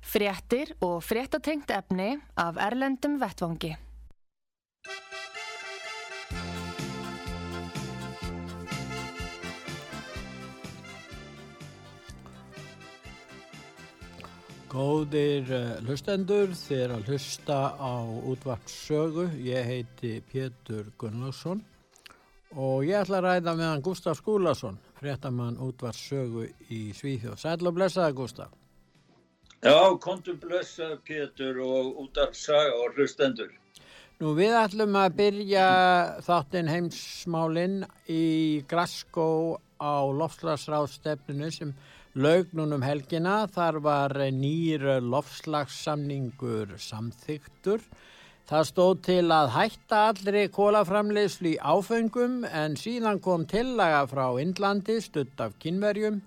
Fréttir og fréttatengt efni af Erlendum Vettvangi. Góðir uh, hlustendur, þér að hlusta á útvarpssögu. Ég heiti Pétur Gunnlaugsson og ég ætla að ræða meðan Gustaf Skúlason, fréttamann útvarpssögu í Svíþjóð. Sæl og blessaði Gustaf. Já, kontum blessaði Pétur og útvarpssaga og hlustendur. Nú við ætlum að byrja þáttinn heimsmálinn í Glasgow á lofslagsráðstefninu sem laugnunum helgina. Þar var nýr lofslagssamningur samþygtur. Það stóð til að hætta allri kólaframleyslu í áfengum en síðan kom tillaga frá Indlandi stutt af kynverjum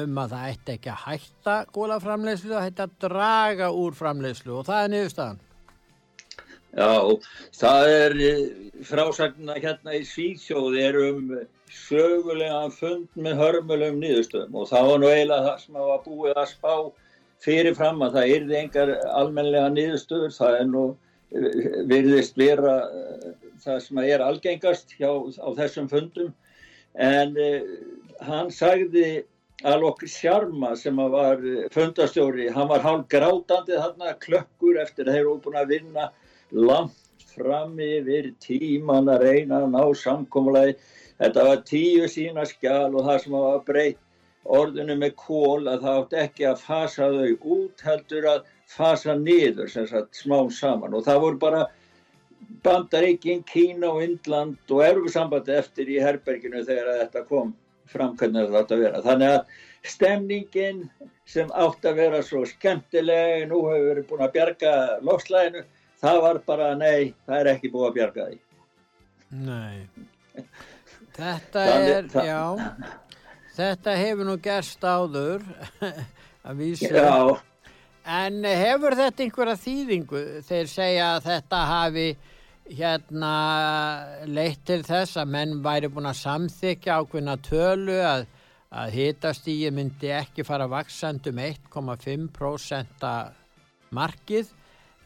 um að það ætti ekki að hætta kólaframleyslu, það ætti að draga úr framleyslu og það er niðurstaðan. Já, það er frásagna hérna í Svíþjóði er um sögulega fund með hörmulegum nýðustöðum og það var nú eiginlega það sem var búið að spá fyrirfram að það yrði engar almenlega nýðustöður, það er nú virðist vera það sem er algengast hjá, á þessum fundum en uh, hann sagði að okkur Sjarma sem var fundastjóri, hann var hálf grátandi þarna klökkur eftir að þeir eru búin að vinna langt fram yfir tíman að reyna að ná samkómulagi Þetta var tíu sína skjál og það sem var breytt orðinu með kól að það átt ekki að fasa þau út heldur að fasa niður sem sagt smá saman. Og það voru bara Bandaríkin, Kína og Indland og Európa-sambandi eftir í herberginu þegar þetta kom fram hvernig þetta að vera. Þannig að stemningin sem átt að vera svo skemmtilega, nú hefur við búin að bjarga lofslæðinu, það var bara nei, það er ekki búin að bjarga því. Nei. Þetta er, já, þetta hefur nú gerst áður að vísa. Já. En hefur þetta einhverja þýðingu? Þeir segja að þetta hafi hérna leitt til þess að menn væri búin að samþykja ákveðna tölu að, að hitastígi myndi ekki fara vaksandum 1,5% markið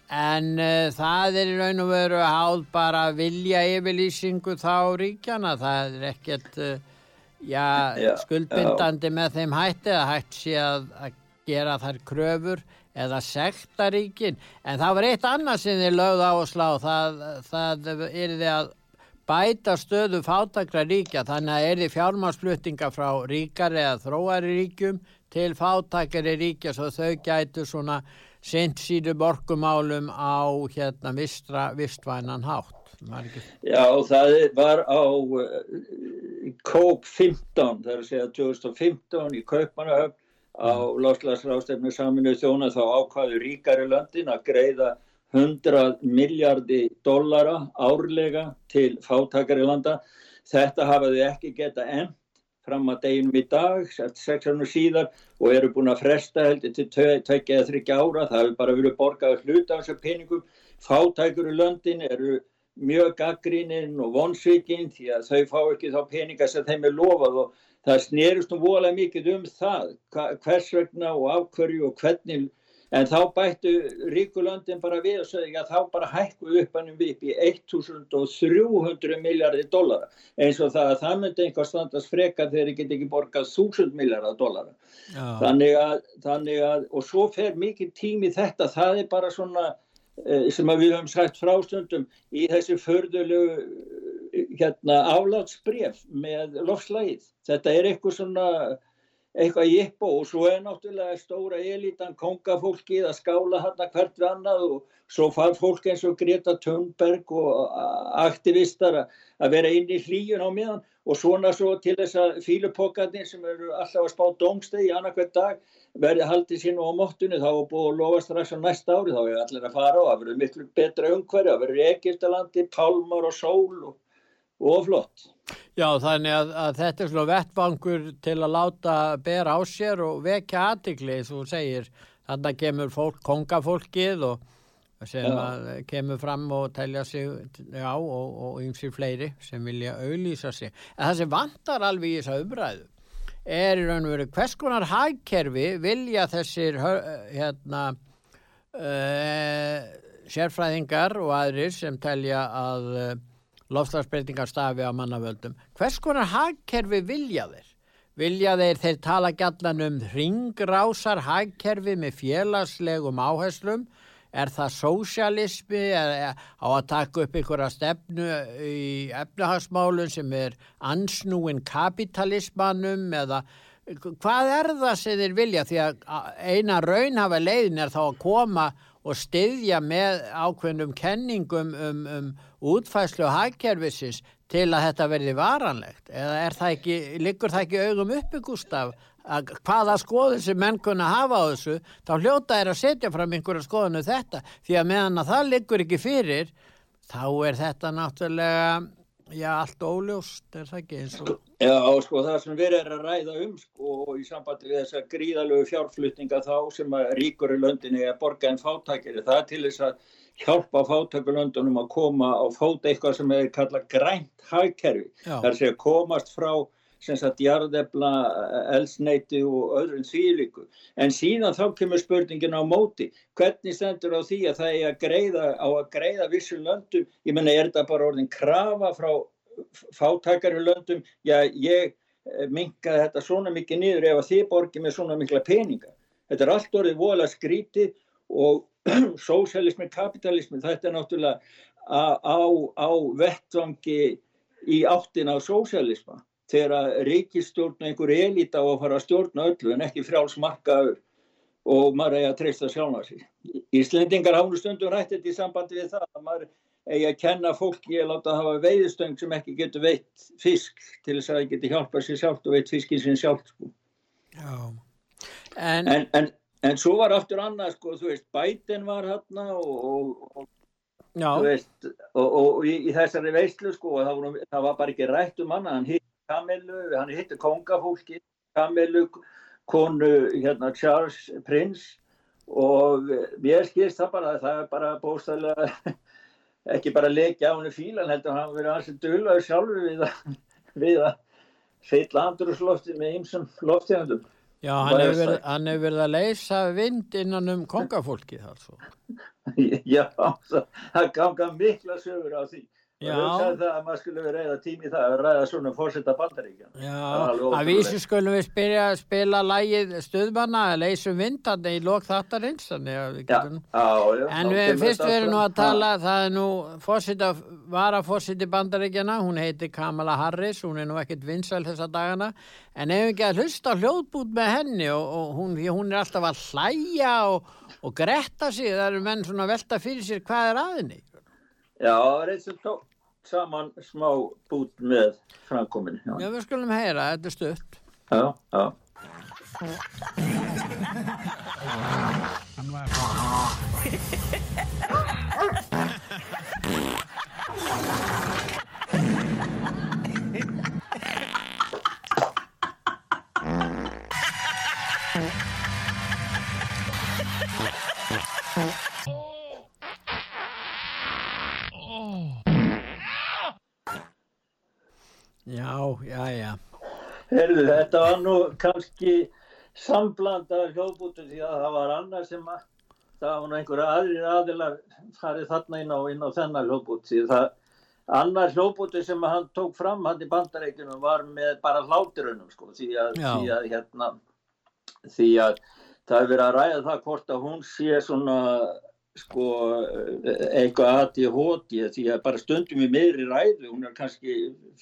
En uh, það er í raun og veru háð bara vilja yfirlýsingu þá ríkjana. Það er ekkert uh, já, já, skuldbindandi já. með þeim hætti að hægt sé að, að gera þær kröfur eða sekta ríkin. En það var eitt annað sem þið lögðu á að slá. Það, það er því að bæta stöðu fátakra ríkja. Þannig að er því fjármarsfluttinga frá ríkari eða þróari ríkjum til fátakari ríkja svo þau gætu svona sent síðu borkumálum á hérna vistra, vistvænan hátt. Já, það var á uh, COP15, það er að segja 2015 í Kaupmannahöfn á loslasrástefnu saminu þjóna þá ákvaðu ríkari löndin að greiða 100 miljardi dollara árlega til fátakari landa. Þetta hafaði ekki geta enn fram að deginum í dag, sex árnum síðar og eru búin að fresta heldur til tveikja eða þryggja ára. Það hefur bara verið borgað hluta á þessu peningum. Fátækur í löndin eru mjög gaggríninn og vonsvíkinn því að þau fá ekki þá peninga sem þeim er lofað og það snerust nú voðalega mikið um það, hvers vegna og afhverju og hvernig En þá bættu ríkulöndin bara við og sagði að þá bara hækku upp hannum upp í 1300 miljardir dollara eins og það að það myndi einhver standast freka þegar það geti ekki borgað 1000 miljardar dollara. Þannig að, þannig að, og svo fer mikið tími þetta, það er bara svona sem við höfum sagt frástundum í þessi förðulegu hérna, álátsbref með lofslægið. Þetta er eitthvað svona eitthvað jippo og svo er náttúrulega stóra elitan kongafólkið að skála hann að hvert við annað og svo far fólk eins og Greta Thunberg og aktivistar að vera inn í hlýjun á miðan og svona svo til þess að fílupokkarnir sem eru alltaf að spá dómstegi annarkvært dag verði haldið sín á móttunni þá er búið að lofa strax á næsta ári þá er allir að fara á, það verður miklu betra umhverju, það verður Egiptalandi, Pálmar og Sól og, og flott. Já þannig að, að þetta er svona vettvangur til að láta bera á sér og vekja aðtikli þú segir, þannig að kemur fólk, kongafólkið og sem já. kemur fram og telja sig á og ymsir fleiri sem vilja auðlýsa sig. En það sem vantar alveg í þessa umræðu er í raun og veru hvers konar hægkerfi vilja þessir hérna uh, sérfræðingar og aðrir sem telja að uh, lofslagsbreytingar stafi á mannavöldum. Hvers konar hægkerfi vilja þeir? Vilja þeir þeir tala gætlan um ringrásar hægkerfi með félagslegum áherslum Er það sósialismi á að taka upp einhverja stefnu í efnahagsmálun sem er ansnúin kapitalismannum eða hvað er það sem þeir vilja? Því að eina raunhafa leiðin er þá að koma og styðja með ákveðnum kenningum um, um útfæslu og hagkerfisins til að þetta verði varanlegt. Eða það ekki, liggur það ekki augum uppi Gustaf að hvaða skoðun sem menn kunna hafa á þessu þá hljóta er að setja fram einhverja skoðunu um þetta. Því að meðan að það liggur ekki fyrir þá er þetta náttúrulega já allt óljóst er það ekki eins og Já sko það sem við erum að ræða um sko og í sambandi við þessa gríðalögu fjárflutninga þá sem að ríkur í löndinni er borga en fátækir það er til þess að hjálpa fátækulöndunum að koma á fót eitthvað sem er kallað grænt hagkerfi. Þar sé að komast frá sem sagt jarðebla, elsneiti og öðrun þvíliku. En síðan þá kemur spurningin á móti. Hvernig stendur á því að það er að greiða, á að greiða vissum löndum? Ég menna, er þetta bara orðin krafa frá fátakari löndum? Já, ég eh, minka þetta svona mikið niður ef að þið borgir með svona mikla peninga. Þetta er allt orðið vola skrítið og sósialismi, kapitalismi, þetta er náttúrulega á, á vettvangi í áttin á sósialisma þegar ríkistjórn einhver elita á að fara að stjórna öllu en ekki frjálsmarkaður og maður eigi að treysta sjálfa sig. Íslendingar hánu stundum rættið í sambandi við það að maður eigi að kenna fólki að láta hafa veiðstöng sem ekki getur veitt fisk til þess að það getur hjálpað sér sjálft og veitt fiskin sín sjálft sko. En, en, en, en svo var aftur annað sko, þú veist, bætin var hérna og, og, og Veist, og, og í, í þessari veistlu sko það, voru, það var bara ekki rætt um hann hann hitt Kamilu, hann hitti kongafólki Kamilu, konu hérna Charles Prince. Og mér skilst það bara það er bara bóstæðilega ekki bara leikja á henni fílan heldur hann verið alls dölur sjálfur við að, við að feitla andrúslofti með ýmsum loftegandum Já, hann hefur verið, hef verið að leysa vind innan um kongafólkið Já, það ganga mikla sögur á því. Og þú sagði það að maður skulle reyða tími það að ræða svona fórsetta bandaríkjan Já, að vísu skulum við spila, spila lægið stöðmanna að leysum vindan í lók þáttarins getum... en við, fyrst við erum nú að tala það er nú fórsetta var að fórsetta bandaríkjana hún heiti Kamala Harris, hún er nú ekkit vinsal þessa dagana, en ef við ekki að hlusta hljóðbút með henni og, og hún, hún er alltaf að hlæja og, og gretta sig, það eru menn svona velta fyrir sér hvað er aðinni Já, og tók saman smá bút með framkomin. Já, já við skulum heyra, þetta er stutt. Já, já. Já, Herðu, þetta var nú kannski samblandar hljóðbútur því að það var annað sem að það var nú einhverja aðrir aðilar farið þarna inn á, inn á þennar hljóðbút. Því það annar hljóðbútur sem hann tók fram hann í bandareikunum var með bara hláturunum sko því að, því að hérna því að það er verið að ræða það hvort að hún sé svona sko eitthvað ADHD því að bara stundum í meðri ræðu hún er kannski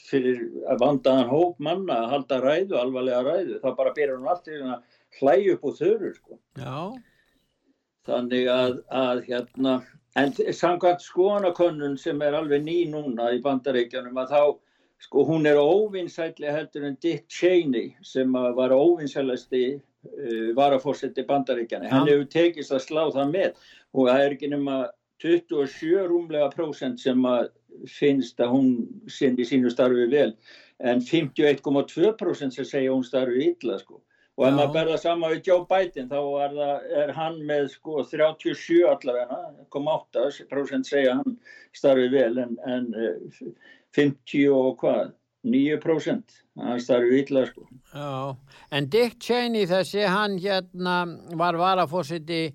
fyrir að vandaðan hóp manna að halda ræðu alvarlega ræðu, þá bara byrjar hún alltaf að hlæju upp úr þörur sko. þannig að, að hérna, en samkvæmt skoanakönnun sem er alveg ný núna í bandaríkjanum að þá sko hún er óvinsætli heldur en Dick Cheney sem var óvinsælasti uh, varafórsetti bandaríkjana. Hann hefur tekist að slá það með og það er ekki nema 27 rúmlega prósent sem að finnst að hún sinni sínu starfi vel en 51,2% sem segja hún starfi illa sko. Og ef maður berða sama við Joe Biden þá er, það, er hann með sko 37 allavega, 1,8% segja hann starfi vel en, en 50 eh, og hvað 9% hann starfi illa sko. Já, en Dick Cheney þessi hann hérna var varafósiti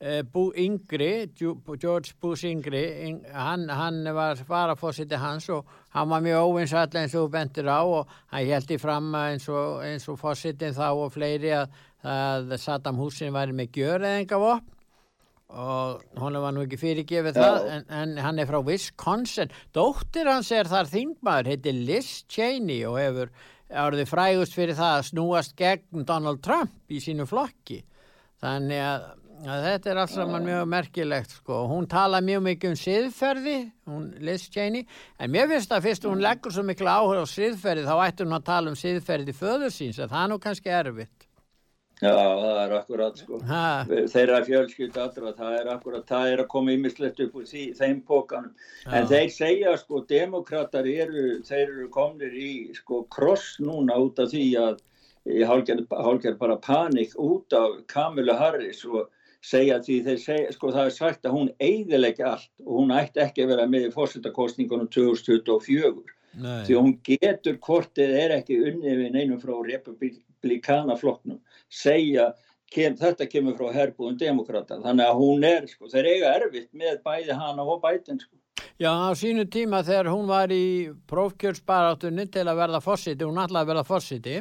Eh, Bú Yngri, George Bush Yngri, hann, hann var varafósiti hans og hann var mjög óvinsall eins og bentur á og hann held í fram eins og, og fósitin þá og fleiri að, að Saddam Hussein væri með gjörðengavopn og hann var nú ekki fyrirgefið það en, en hann er frá Wisconsin dóttir hans er þar þingmaður heitir Liz Cheney og hefur árið frægust fyrir það að snúast gegn Donald Trump í sínu flokki þannig að Ja, þetta er alls saman mjög merkilegt sko. Hún tala mjög mikið um siðferði, hún Liz Cheney, en mér finnst að fyrst hún leggur svo miklu áhuga á siðferði þá ættur hún að tala um siðferði föður síns, það er nú kannski erfitt. Já, það er akkurat sko. Ha. Þeirra fjölskyld allra, það er akkurat, það er að koma ymislegt upp úr því, þeim pókanum. En þeir segja sko, demokrater eru, þeir eru komnir í sko kross núna út af því að hálfgerð bara panik út af Kamilu Harris og segja því þeir segja, sko það er sagt að hún eiðilegja allt og hún ætti ekki að vera með í fórsettakostningunum 2024 Nei. því hún getur kortið er ekki unnið við neinum frá republikanaflokknum segja kem, þetta kemur frá herbúðum demokrata þannig að hún er, sko, þeir eiga erfitt með bæði hana og bætin sko. Já, á sínu tíma þegar hún var í prófkjörnsbaráttunni til að verða fórsiti, hún ætlaði að verða fórsiti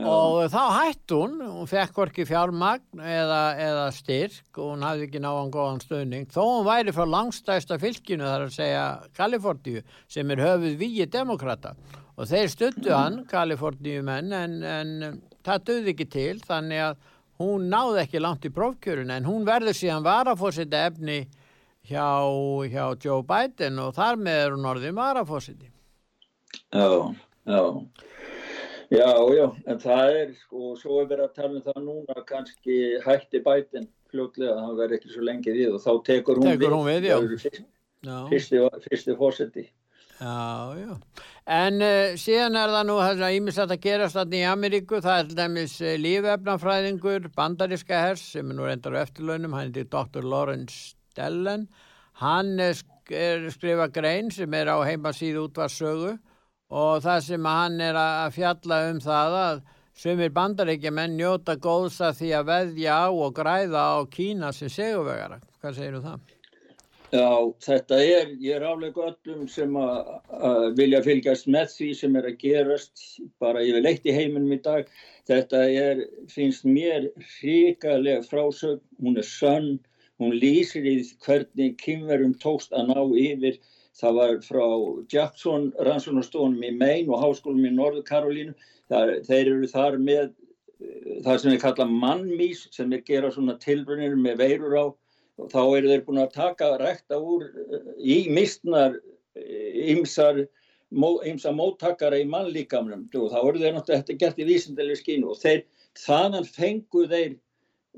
og þá hætt hún, hún fekk orki fjármagn eða, eða styrk og hún hafði ekki náðan góðan stöðning þó hún væri frá langstæsta fylginu þar að segja Kaliforníu sem er höfuð víi demokrata og þeir stuttu hann, Kaliforníu menn en, en það döði ekki til þannig að hún náði ekki langt í prófkjörun en hún verður síðan varafósiti efni hjá, hjá Joe Biden og þar með er hún orðin varafósiti Já, já. Já, já, en það er sko, svo er verið að tala um það núna kannski hætti bætin fljótlega, það verður ekki svo lengi við og þá tekur hún tekur við, hún við fyrst, fyrsti, fyrsti fósetti. Já, já, en uh, síðan er það nú þess að ímislegt að gerast þarna í Ameríku, það er dæmis uh, lífefnafræðingur, bandariska hers sem er nú reyndar á eftirlaunum, hann er Dr. Lawrence Dellen, hann er skrifa grein sem er á heimasíðu útvarsögu og það sem hann er að fjalla um það að sumir bandaríkjumenn njóta góðs að því að veðja á og græða á Kína sem seguvegara. Hvað segir þú það? Já, þetta er, ég er álega öllum sem að, að vilja fylgjast með því sem er að gerast bara yfir leitt í heiminum í dag. Þetta er, finnst mér ríkalega frásögn, hún er sönn, hún lýsir í hvernig kynverum tókst að ná yfir Það var frá Jackson rannsóknarstofunum í Maine og háskólum í Norðu Karolínu. Þeir eru þar með eh, það sem við kalla mannmís sem er gera svona tilbrunir með veirur á. Þá eru þeir búin að taka rekta úr í mistnar ymsar ymsa móttakara í mannlíkamnum og þá eru þeir náttúrulega gert í vísindileg skínu og þeir þannig fengu þeir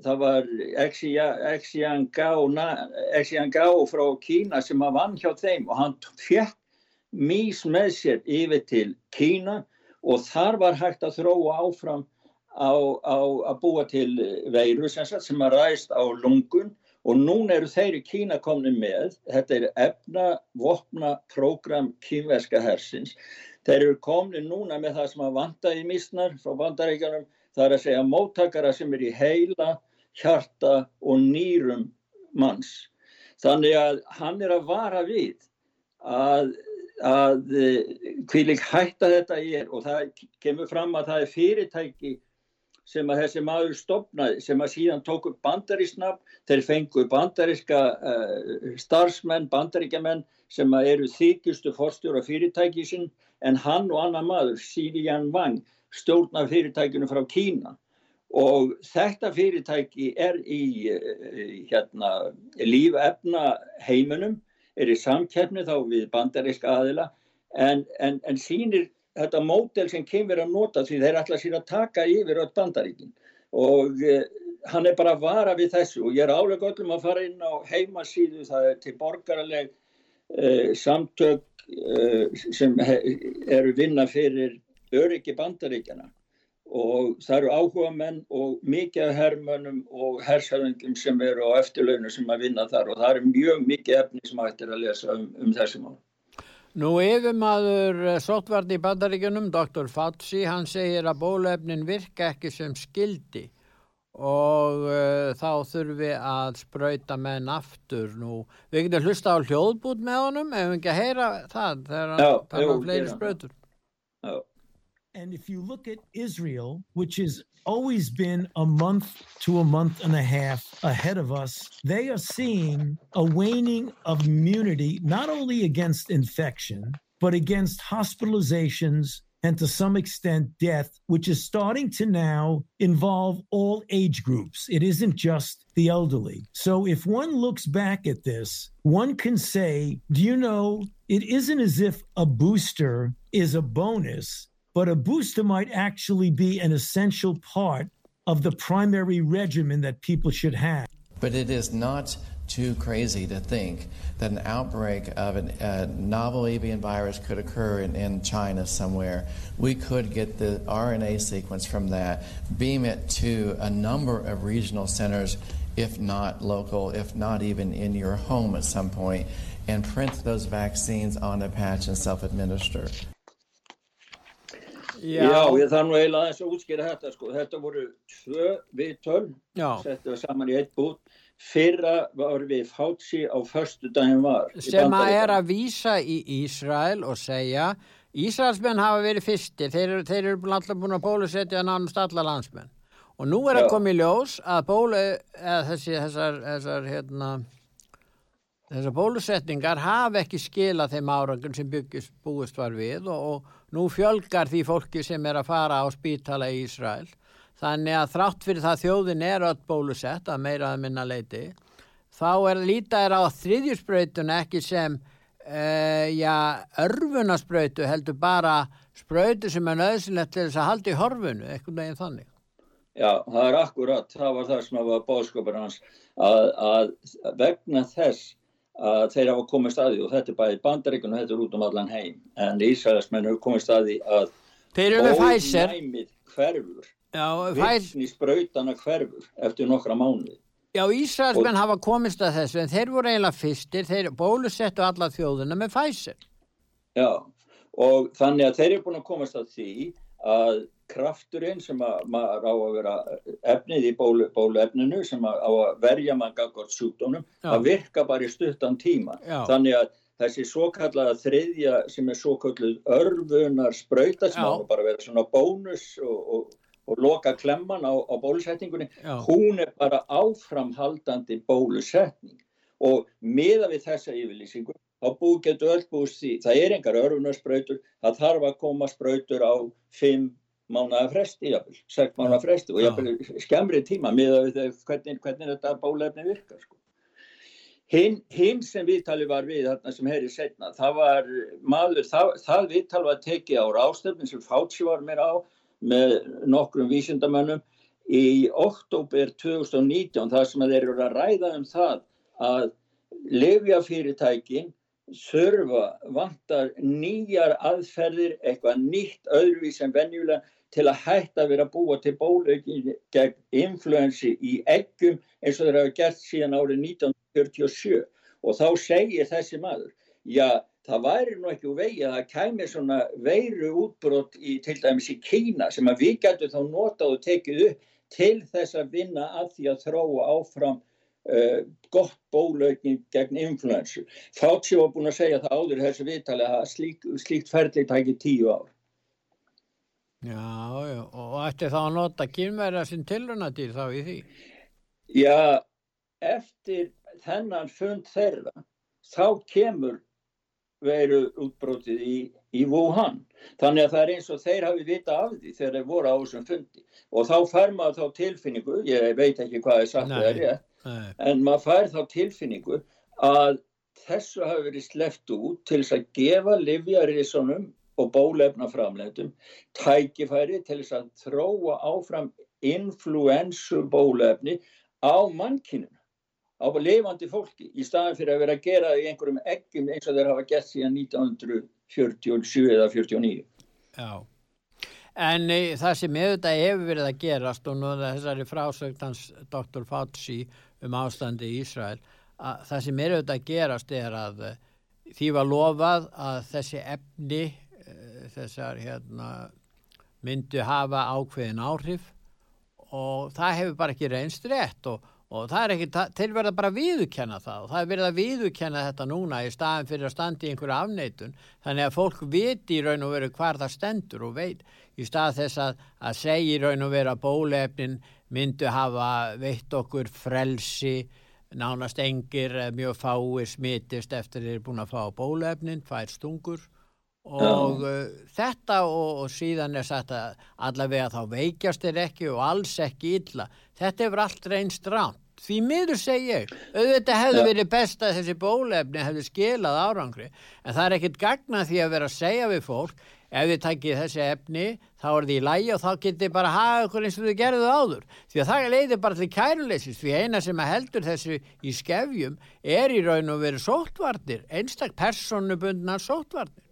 það var Xian Gao frá Kína sem að vann hjá þeim og hann fjett mís með sér yfir til Kína og þar var hægt að þróa áfram á, á að búa til veiru sem, sem að ræst á lungun og núna eru þeir í Kína komni með, þetta er efna vopna program kínverska hersins, þeir eru komni núna með það sem að vanda í mísnar frá vandaríkjanum það er að segja móttakara sem er í heila, hjarta og nýrum manns. Þannig að hann er að vara við að, að hvílik hætta þetta er og það kemur fram að það er fyrirtæki sem að þessi maður stopnaði, sem að síðan tók upp bandarísnafn, þeir fengu bandariska uh, starfsmenn, bandaríkjaman sem að eru þykjustu forstjóra fyrirtæki sinn en hann og annar maður, Xi Jianwang, stjórna fyrirtækinu frá Kína. Og þetta fyrirtæki er í hérna, lífefna heiminum, er í samkjefni þá við bandaríska aðila en, en, en sínir þetta mótel sem kemur að nota því þeir ætla sér að taka yfir öll bandaríkin. Og uh, hann er bara að vara við þessu. Og ég er álega öllum að fara inn á heimasíðu það er til borgaraleg uh, samtök uh, sem eru vinna fyrir öryggi bandaríkjana og það eru áhuga menn og mikið herrmönnum og hersæðingum sem eru á eftirlaunu sem að vinna þar. Og það eru mjög mikið efni sem ættir að lesa um, um þessum á. Nú yfirmaður eh, sóttvarni í bandaríkunum, Dr. Fauci, hann segir að bólefnin virka ekki sem skildi og uh, þá þurfum við að spröyta menn aftur nú. Við getum hlusta á hljóðbút með honum ef við ekki að heyra það þegar hann tala um fleiri spröytur. Já. And if you look at Israel, which has always been a month to a month and a half ahead of us, they are seeing a waning of immunity, not only against infection, but against hospitalizations and to some extent death, which is starting to now involve all age groups. It isn't just the elderly. So if one looks back at this, one can say, do you know, it isn't as if a booster is a bonus but a booster might actually be an essential part of the primary regimen that people should have. But it is not too crazy to think that an outbreak of a novel avian virus could occur in, in, China somewhere. We could get the RNA sequence from that, beam it to a number of regional centers, if not local, if not even in your home at some point, and print those vaccines on a patch and self administer. Já, ég þarf nú eiginlega aðeins að útskýra þetta sko. Þetta voru tvö við töln, settum við saman í eitt bút. Fyrra var við Fátsi á förstu daginn var. Sem að er að vísa í Ísrael og segja Ísraelsmenn hafa verið fyrstir, þeir, þeir eru alltaf búin að bólusetja nánast alla landsmenn. Og nú er að koma í ljós að bólu, eða þessi, þessar, þessar, hérna, þessar bólusetningar hafa ekki skila þeim árangun sem byggist búist var við og, og Nú fjölgar því fólki sem er að fara á spítala í Ísrael. Þannig að þrátt fyrir það þjóðin er öll bólusett að meiraða minna leiti, þá er lítaðir á þriðjusbrautun ekki sem uh, ja, örfunasbrautu, heldur bara sprautu sem er nöðsynlegt til þess að halda í horfunu, eitthvað neginn þannig. Já, það er akkurat, það var það sem var bóðskapur hans, að, að vegna þess að þeir hafa komið staði og þetta er bæði bandaríkun og þetta er út um allan heim. En Ísraelsmenn hafa komið staði að ónæmið hverfur virkni sprautana hverfur eftir nokkra mánu Já, Ísraelsmenn hafa komið stað þessu en þeir voru eiginlega fyrstir, þeir bólusettu alla þjóðuna með Pfizer. Já, og þannig að þeir eru búin að komast að því að krafturinn sem að maður á að vera efnið í bólu, bóluefninu sem að á að verja mann gagvart sjúkdónum að virka bara í stuttan tíma Já. þannig að þessi svo kallaða þriðja sem er svo kalluð örfunar spröyta sem á bara vera svona bónus og, og, og loka klemman á, á bólusetningunni Já. hún er bara áframhaldandi bólusetning og miða við þessa yfirlýsingu þá bú, getur öll búist því það er engar örfunarspröytur það þarf að koma spröytur á 5 mánuða fresti, jafnvel, 6 mánuða fresti og jafnvel skemmri tíma með hvernig, hvernig þetta bólefni virkar sko. Hinn hin sem viðtali var við þarna sem herri setna, það var maður, það, það viðtal var tekið á rástöfnum sem Fauci var mér á með nokkrum vísindamönnum í oktober 2019 þar sem þeir eru að ræða um það að lefjafyrirtækin þurfa vantar nýjar aðferðir, eitthvað nýtt öðruvís en venjulega til að hætta að vera að búa til bólaukin gegn influensi í eggum eins og þeir hafa gert síðan árið 1947 og þá segir þessi maður, já það væri nú ekki úr vegi að það kæmi svona veiru útbrott í til dæmis í Kína sem að við getum þá notað og tekið upp til þess að vinna að því að þróa áfram uh, gott bólaukin gegn influensu. Fátsi var búin að segja það áður þessu viðtali að slík, slíkt ferli tækir tíu ár. Já, já, og ætti þá að nota kynverða sinn tilrunadýr þá í því? Já, eftir þennan fund þeirra, þá kemur veru útbrótið í, í Wuhan. Þannig að það er eins og þeir hafi vita af því þegar þeir voru á þessum fundi. Og þá fær maður þá tilfinningu, ég veit ekki hvað ég sagt það er ég, en maður fær þá tilfinningu að þessu hafi verið sleft út til þess að gefa livjarísonum og bólefna framleitum tækifæri til þess að þróa áfram influensu bólefni á mannkyninu á lifandi fólki í staðan fyrir að vera að gera í einhverjum eggjum eins og þeir hafa gett síðan 1947 eða 49. Já, en e, það sem auðvitað hefur verið að gerast og nú þessari frásögtans Dr. Fauci um ástandi í Ísrael, að það sem er auðvitað að gerast er að e, því var lofað að þessi efni e, þessar hérna, myndu hafa ákveðin áhrif og það hefur bara ekki reynst rétt og og það er ekki, til verða bara að viðukenna það og það er verið að viðukenna þetta núna í staðin fyrir að standi í einhverju afneitun. Þannig að fólk viti í raun og veru hvar það stendur og veit í stað þess að, að segja í raun og veru að bólefnin myndu hafa veitt okkur frelsi nánast engir mjög fái smitist eftir þeir eru búin að fá bólefnin, fær stungur. Og uh, þetta og, og síðan er sagt að allavega þá veikjast þeir ekki og alls ekki illa. Þetta hefur allt reynst ránt því miður segi ég, auðvitað hefði verið best að þessi bólefni hefði skilað árangri. En það er ekkit gagna því að vera að segja við fólk ef þið takkið þessi efni þá er þið í lægi og þá getið bara hafa okkur eins og þið gerðu áður því að það leiðir bara til kæruleysis því eina sem heldur þessu í skefjum er í raun og verið sótvarnir einstak personubundnar sótvarnir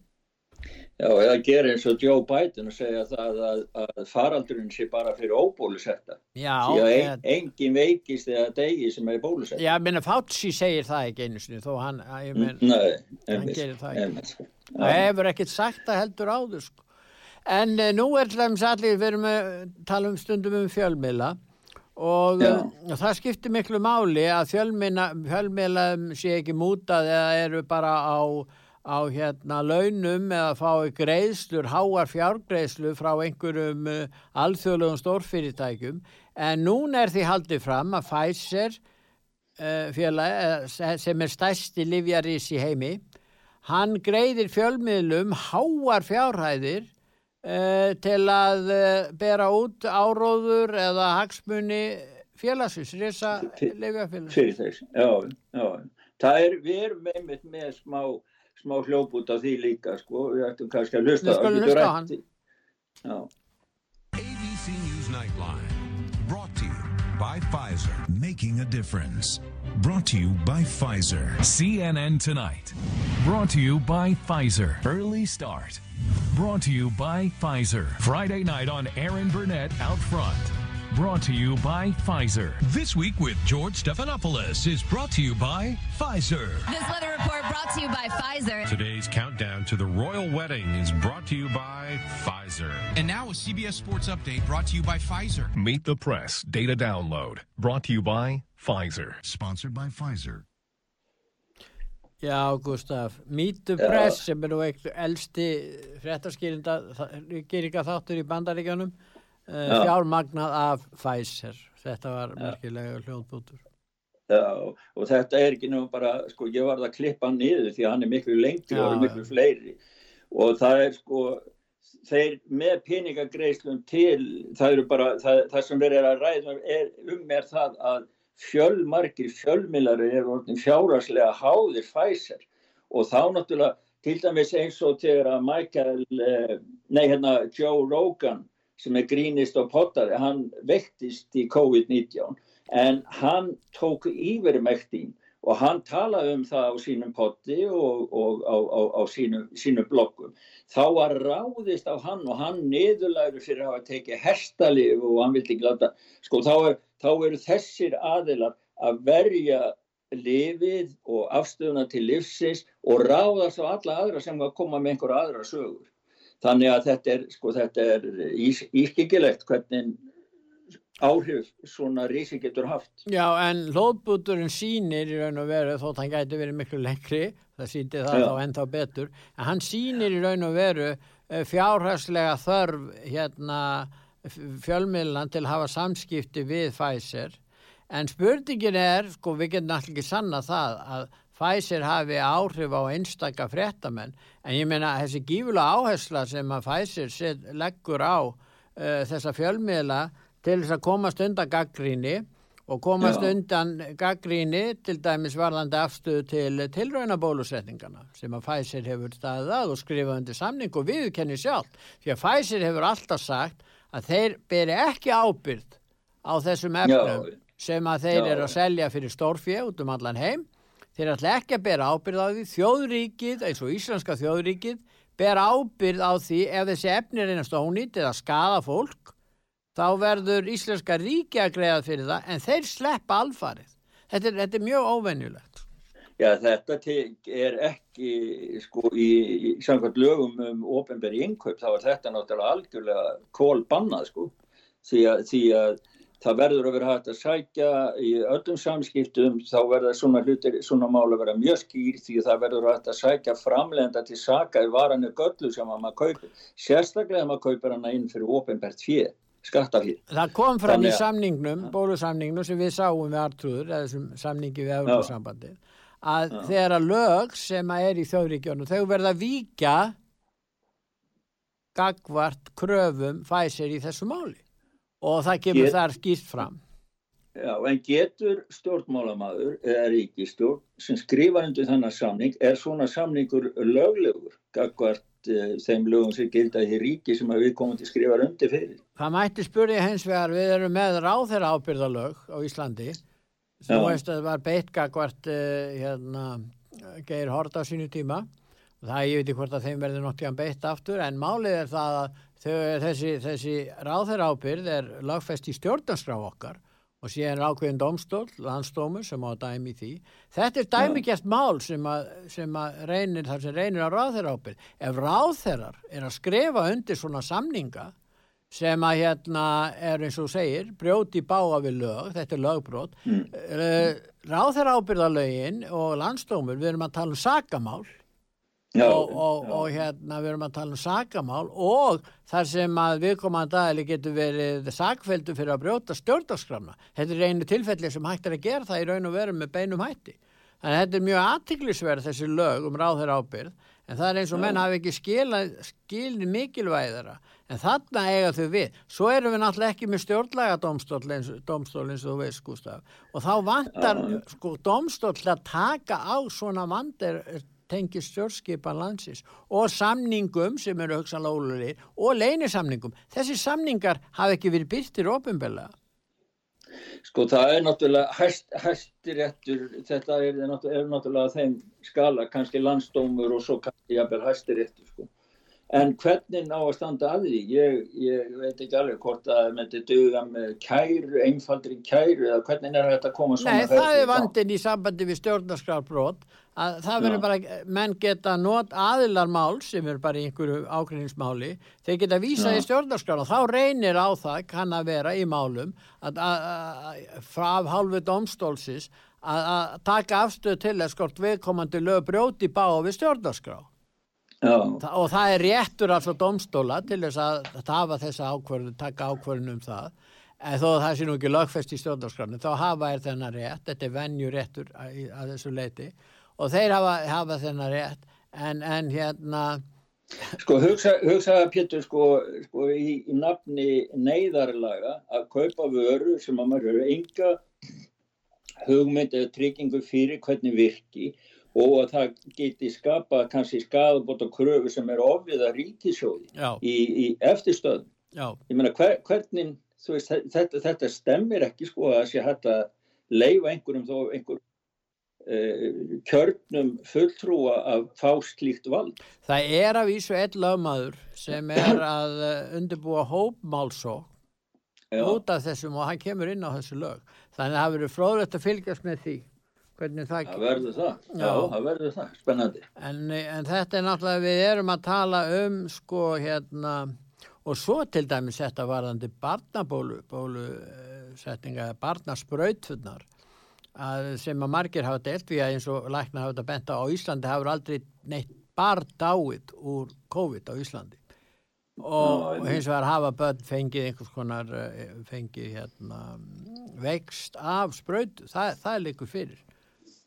Já, eða gera eins og Joe Biden og segja það að, að faraldurinn sé bara fyrir óbólusetta. Já. Því að ein, engin veikist eða degi sem er bólusetta. Já, minna Fauci segir það ekki einu sinni, þó hann, ég menn, hann gerir það ekki. Sko. Það hefur ekkert sagt að heldur áður, sko. En uh, nú er hlæms allir, við erum að tala um stundum um fjölmila og uh, það skiptir miklu máli að fjölmila sé ekki mútað eða eru bara á á hérna launum eða fái greiðslur, háar fjárgreiðslu frá einhverjum uh, alþjóðlegum stórfyrirtækjum. En núna er því haldið fram að Pfizer uh, félag, uh, sem er stærsti livjarís í heimi hann greiðir fjölmiðlum háar fjárhæðir uh, til að uh, bera út áróður eða hagsmunni félagsins, reysa livjarfélagsins. Fyrir þess, já, já. Það er, við erum með, með smá smá hljóp út af því líka sko, við ættum kannski að hlusta á hann. ABC News Nightline brought to you by Pfizer making a difference brought to you by Pfizer CNN Tonight brought to you by Pfizer Early Start brought to you by Pfizer Friday night on Aaron Burnett out front Brought to you by Pfizer. This Week with George Stephanopoulos is brought to you by Pfizer. This weather report brought to you by Pfizer. Today's countdown to the royal wedding is brought to you by Pfizer. And now a CBS Sports Update brought to you by Pfizer. Meet the Press Data Download brought to you by Pfizer. Sponsored by Pfizer. Já, Gustaf, Meet the Press sem er nú eitthvað elsti fréttaskýringa þáttur í bandaríkjónum uh, fjármagnað af Pfizer. Þetta var merkilega hljóðbútur Já, og þetta er ekki nú bara, sko, ég var það að klippa niður því að hann er miklu lengri og er miklu fleiri. Og það er sko þeir með peningagreislum til, það eru bara það, það sem verður að ræða er, um er það að fjölmarkir fjölmilari er orðin fjáraslega háðir Pfizer og þá náttúrulega til dæmis eins og þegar að Michael, eh, nei hérna Joe Rogan sem er grínist og pottari, hann vektist í COVID-19 en hann tók yfirmæktin og hann talaði um það á sínum potti og, og á, á, á sínu, sínu bloggum. Þá var ráðist á hann og hann niðurlægur fyrir að hafa tekið herstalif og hann vildi glata. Sko þá, er, þá eru þessir aðilar að verja lifið og afstöðuna til livsins og ráðast á alla aðra sem var að koma með einhverja aðra sögur. Þannig að þetta er, sko, þetta er ís, ískikilegt hvernig áhrif svona rísi getur haft. Já, en hlóðbúturinn sínir í raun og veru, þótt hann gæti verið miklu lengri, það síndi það Já. þá ennþá betur, en hann sínir í raun og veru eh, fjárhærslega þörf hérna fjölmiðlan til að hafa samskipti við Pfizer, en spurningin er, sko, við getum alltaf ekki sanna það að Pfizer hafi áhrif á einstakka fréttamenn. En ég meina þessi gífulega áhersla sem að Pfizer set, leggur á uh, þessa fjölmiðla til þess að komast undan gaggríni og komast Já. undan gaggríni til dæmis varðandi afstöðu til tilraunabólusetningana sem að Pfizer hefur staðið að og skrifað undir samning og viðkenni sjálf því að Pfizer hefur alltaf sagt að þeir beri ekki ábyrð á þessum efnum Já. sem að þeir Já. eru að selja fyrir stórfjö út um allan heim þeir ætla ekki að bera ábyrð á því þjóðríkið, eins og íslenska þjóðríkið bera ábyrð á því ef þessi efni einast ónýtt eða skada fólk þá verður íslenska ríki að greiða fyrir það en þeir sleppa alfarið þetta er, þetta er mjög óvenjulegt Já, þetta er ekki, sko, í, í samkvæmt lögum um ofinberi innkaup, þá er þetta náttúrulega algjörlega kólbannað, sko, því að, því að það verður að vera hægt að sækja í öllum samskiptum, þá verða svona hlutir, svona mál að vera mjög skýr því að það verður hægt að sækja framlenda til saka í varannu göllu sem að maður kaupir, sérstaklega að maður kaupir hana inn fyrir ofinbert fjö, skattafjö. það kom fram í Þannig að- samningnum bólusamningnum sem við sáum við Artrúður eða þessum samningi við Európa-sambandi að þegar að lög sem að er í þjóðríkjónu þau verða að víkja gagvart kröfum Pfizer í þessu máli. Og það kemur Ég- þar skýrt fram. Já, en getur stjórnmálamaður eða ríkistjórn sem skrifar undir þennan samning, er svona samningur löglegur, gagvart uh, þeim lögum sem gilda í ríki sem að við komum til skrifar undir fyrir? Það mætti spurja hens vegar, við erum með ráðherra ábyrðalög á Íslandi sem Já. veist að það var beitt gagvart uh, hérna, Geir Hort á sínu tíma það ég veit ekki hvort að þeim verður nokkið beitt aftur en málið er það að þau, þessi, þessi ráðherra ábyrð er lagfest í stjórnarskrá okkar og síðan er ákveðin domstól, landsdómur sem á að dæmi í því. Þetta er dæmigert mál sem að, sem að reynir, þar sem reynir á ráðherra ábyrð. Ef ráðherrar er að skrifa undir svona samninga sem að hérna er eins og segir, brjóti báa við lög, þetta er lögbrot, mm. ráðherra ábyrðalögin og landsdómur, við erum að tala um sakamál Já, og, og, já. og hérna við erum að tala um sakamál og þar sem að viðkomandi aðli getur verið sakveldu fyrir að brjóta stjórnarskramna. Þetta er einu tilfelli sem hægt er að gera það í raun og veru með beinum hætti. Þannig að þetta er mjög aðtiklisverð þessi lög um ráðherra ábyrð en það er eins og menn hafi ekki skilni mikilvæðara en þarna eiga þau við. Svo erum við náttúrulega ekki með stjórnlaga domstól eins, domstól eins og þú veist Gustaf og þá vantar sko domstól að taka á svona vandir tengi stjórnskipan landsins og samningum sem eru hugsanlega ólulir og leynisamningum. Þessi samningar hafa ekki verið byrtir ofinbeglega. Sko það er náttúrulega hæst, hæstiréttur, þetta er, er náttúrulega þeim skala, kannski landsdómur og svo kannski jafnvel hæstiréttur sko. En hvernig ná að standa að því? Ég, ég veit ekki alveg hvort að það myndi duga með kæru, einfaldri kæru eða hvernig er þetta að koma svona Nei, það er vandin í sambandi við stjórnarskrárbrot að það verður bara, menn geta not aðilar mál sem er bara í einhverju ágreiningsmáli, þeir geta vísað í stjórnarskrár og þá reynir á það kann að vera í málum að, að, að frá hálfu domstólsis að, taka afstöð til að skort viðkomandi lög brjóti bá við stjórnarskrá. Þa- og það er réttur altså domstóla til þess að hafa þessa ákvörðun, taka ákvörðun um það. En þó að það sé nú ekki lögfest í stjórnarskranu þá hafa er þennan rétt, þetta er venju réttur að, að þessu leiti og þeir hafa, hafa þennan rétt. En, en hérna sko hugsa, hugsaða Pétur sko, sko í, í nafni neyðarlaga að kaupa vöru sem að maður eru enga hugmynd eða tryggingu fyrir hvernig virki og að það geti skapa kannski skadabóta kröfu sem er ofið að ríkisjóði í, í eftirstöðum. já, Ég meina hver, hvernig, veist, þetta, þetta stemmir ekki sko að sé hægt að leifa einhverjum þó einhver kjörnum fulltrúa að fá slíkt vald. það er af vísu einn lögmaður sem er að eh, undirbúa hópmálsó Já, út af þessum og hann kemur inn á þessu lög þannig að það verður fróðlegt að fylgjast með því hvernig það það verður það. Já, Já. það verður það. Spennandi. En, en þetta er náttúrulega, við erum að tala um sko hérna og svo til dæmis þetta varðandi barnabólu, bólu setninga, barnasbrautfunnar að sem að margir hafa delt við að eins og lækna hafa þetta bent á á Íslandi hafur aldrei neitt barn dáið úr COVID á Íslandi og hins vegar hafa börn fengið einhvers konar eh, fengið hérna vext af sprautu, það, það er líkur fyrir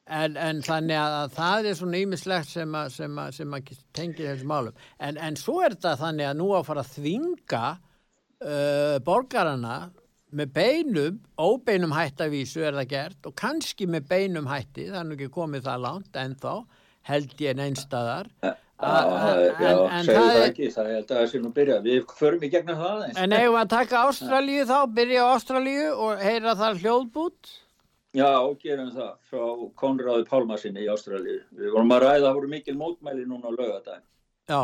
En, en þannig að það er svona ímislegt sem að, að, að tengir þessu málum. En, en svo er þetta þannig að nú að fara að þvinga uh, borgarana með beinum, óbeinum hættavísu er það gert og kannski með beinum hætti, það er nú ekki komið það langt en þá held ég einstaðar Já, segðu það ekki, það er þetta sem nú byrja, við förum í gegnum það eins. En eigum að taka Ástralíu þá, byrja á Ástralíu og heyra þar hljóðbút? Já, gerum það frá Konráði Pálmarsinni í Ástralíu. Við vorum að ræða, það voru mikil mótmæli núna á lögadagin. Já,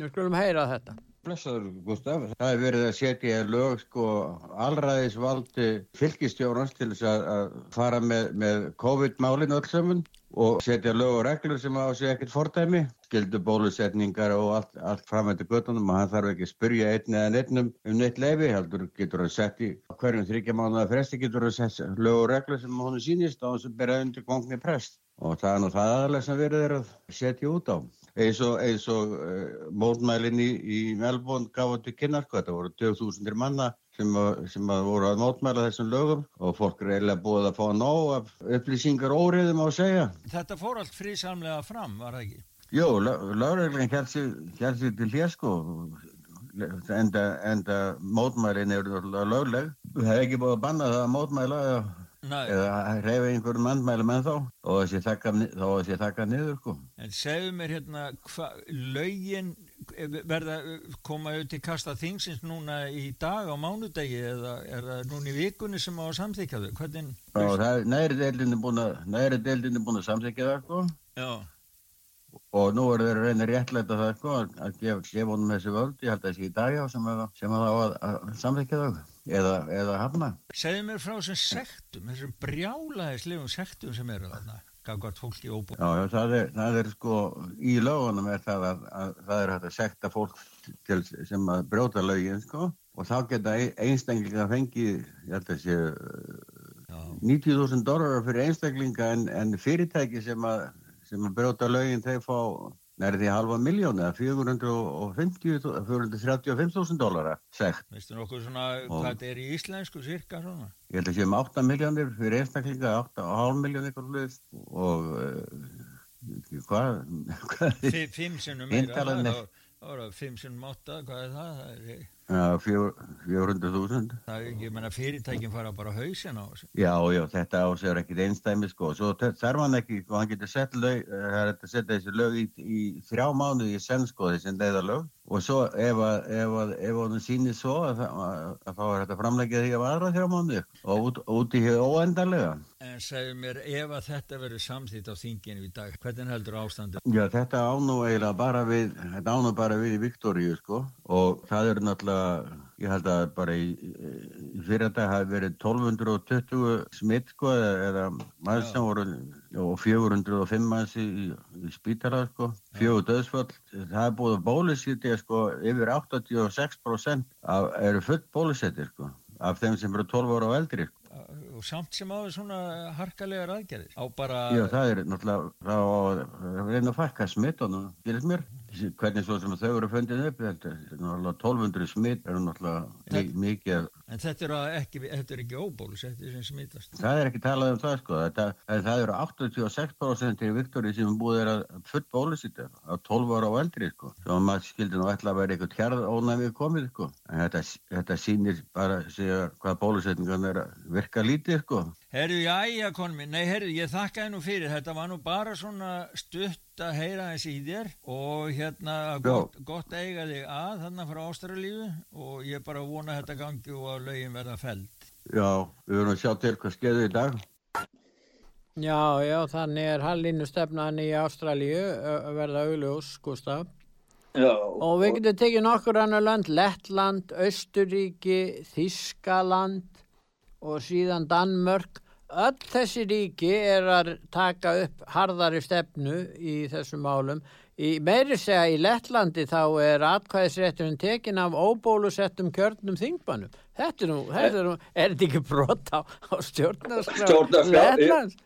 við skulum heyra þetta. Blessaður Gustaf, það er verið að setja lög sko allræðisvaldi fylgistjórnans til þess að fara með, með COVID-málinu öll saman og setja lög og reglur sem á sig ekkert fordæmi, skildu bólusetningar og allt, allt framhættu göttunum og hann þarf ekki að spyrja einn eða neittnum um neitt leifi, heldur getur að setja hverjum þryggja mánuða fresti getur að setja lög og reglur sem hún sýnist á þess að bera undir gongni prest. Og það er nú það aðalega sem verið er að setja út á eins og, eins og uh, mótmælinn í, í Melbourne gaf þetta kynnar, þetta voru 2000 manna sem, að, sem að voru að mótmæla þessum lögum og fólk er eiginlega búið að fá nóg af upplýsingar óriðum á að segja. Þetta fór allt frísamlega fram, var það ekki? Jú, lögreglinn sér til hér sko enda, enda mótmælinn eru lögleg. Það er ekki búið að banna það að mótmæla eða Reyfa einhverjum andmælum en þá og þessi þakka niður sko. En segðu mér hérna hva, lögin verða koma auðvitað til kasta þingsins núna í dag á mánudegi eða er það núna í vikunni sem á að samþykja þau? Hvernig? Já, það er næri deildinni búin að næri deildinni búin að samþykja það sko. Já. Og nú er þeir að reyna réttleita það sko að gefa, honum þessi völd, ég held að þessi í dag já sem að það á að, að samþykja það eða, eða hafna. Segðu mér frá þessum sektum, þessum brjálaðislegum sektum sem eru þarna, gaf gott fólki óbúin. Já, já, það er, það er sko, í lögunum er það að, að það er hægt að sekta fólk til, sem að brjóta lögin, sko, og þá geta einstaklinga fengið, ég held að séu, 90.000 dólarar fyrir einstaklinga en, en fyrirtæki sem að, sem að brjóta lögin þeir fá nærði halva miljónu eða 435.000 dólara segt. Veistu nokkuð svona og hvað þetta er í íslensku cirka svona? Ég held að séum 8 miljónir fyrir einstaklinga, 8,5 miljónir og uh, hvað? Fimm sinnum meira, það voru 5 sinnum 8, hvað er það? Það er... Já, 400.000. Það er ekki, ég menna fyrirtækin fara bara hausin á þessu. Já, já, þetta ásögur ekkit einstæmi sko, svo þarf hann ekki, sko, hann getur sett lög, það er að setja þessi lög í, í þrjá mánuði í senn sko, þessi neyðalög og svo ef hann sýnir svo að, að þá er þetta framlegið því að aðra þrjá mánuði og út, út í hér óendarlega. En segðu mér, ef að þetta verður samþýtt á þinginu í dag, hvernig heldur ástandu? Já, þetta ánú eiginlega bara við, þetta ánú bara við í Viktoríu sko og það er náttúrulega ég held að bara í, í fyrir þetta hafi verið 1220 smitt sko eða maður sem voru og 405 manns í, í spítala sko, fjögur döðsfall það er búið að bólusítja sko yfir 86% af, eru fullt bólusettir sko af þeim sem eru 12 ára og eldri sko. Og samt sem á svona harkalegar aðgerðir. Á bara... Já, það er náttúrulega þá að reyna að fækka smittunum, gerist mér hvernig svo sem þau eru fundið upp þetta er náttúrulega 1200 smitt eru náttúrulega mikið En þetta er ekki, þetta er ekki óbólusettir sem smittast Það er ekki talað um það sko. Þetta, það eru 86% í Viktori sem búið er að full bólusetja á 12 ára á eldri sko. Svo maður skildi nú ætla að vera eitthvað kjærð ónæmið komið sko. En þetta, þetta sýnir bara hvað bólusetningan er að virka lítið sko. Herru, já, já, konmi, nei, herru, ég þakkaði nú fyrir, þetta var nú bara svona stutt að heyra þessi í þér og hérna gott, gott eiga þig að þarna frá ástralífu og ég bara vona þetta gangi og lögin verða feld. Já, við verðum að sjá til hvað skeði í dag. Já, já, þannig er hallinu stefnan í Ástralíu að verða augljós, Gustaf. Já. Og við getum tekið nokkur annar land, Lettland, Östuríki, Þískaland og síðan Danmörk öll þessi ríki er að taka upp harðari stefnu í þessum málum í meiri segja í Lettlandi þá er atkvæðisrétturinn tekin af óbólusettum kjörnum þingmannum þetta er nú, þetta er nú er þetta ekki brot á, á stjórnarskrá Lettlands?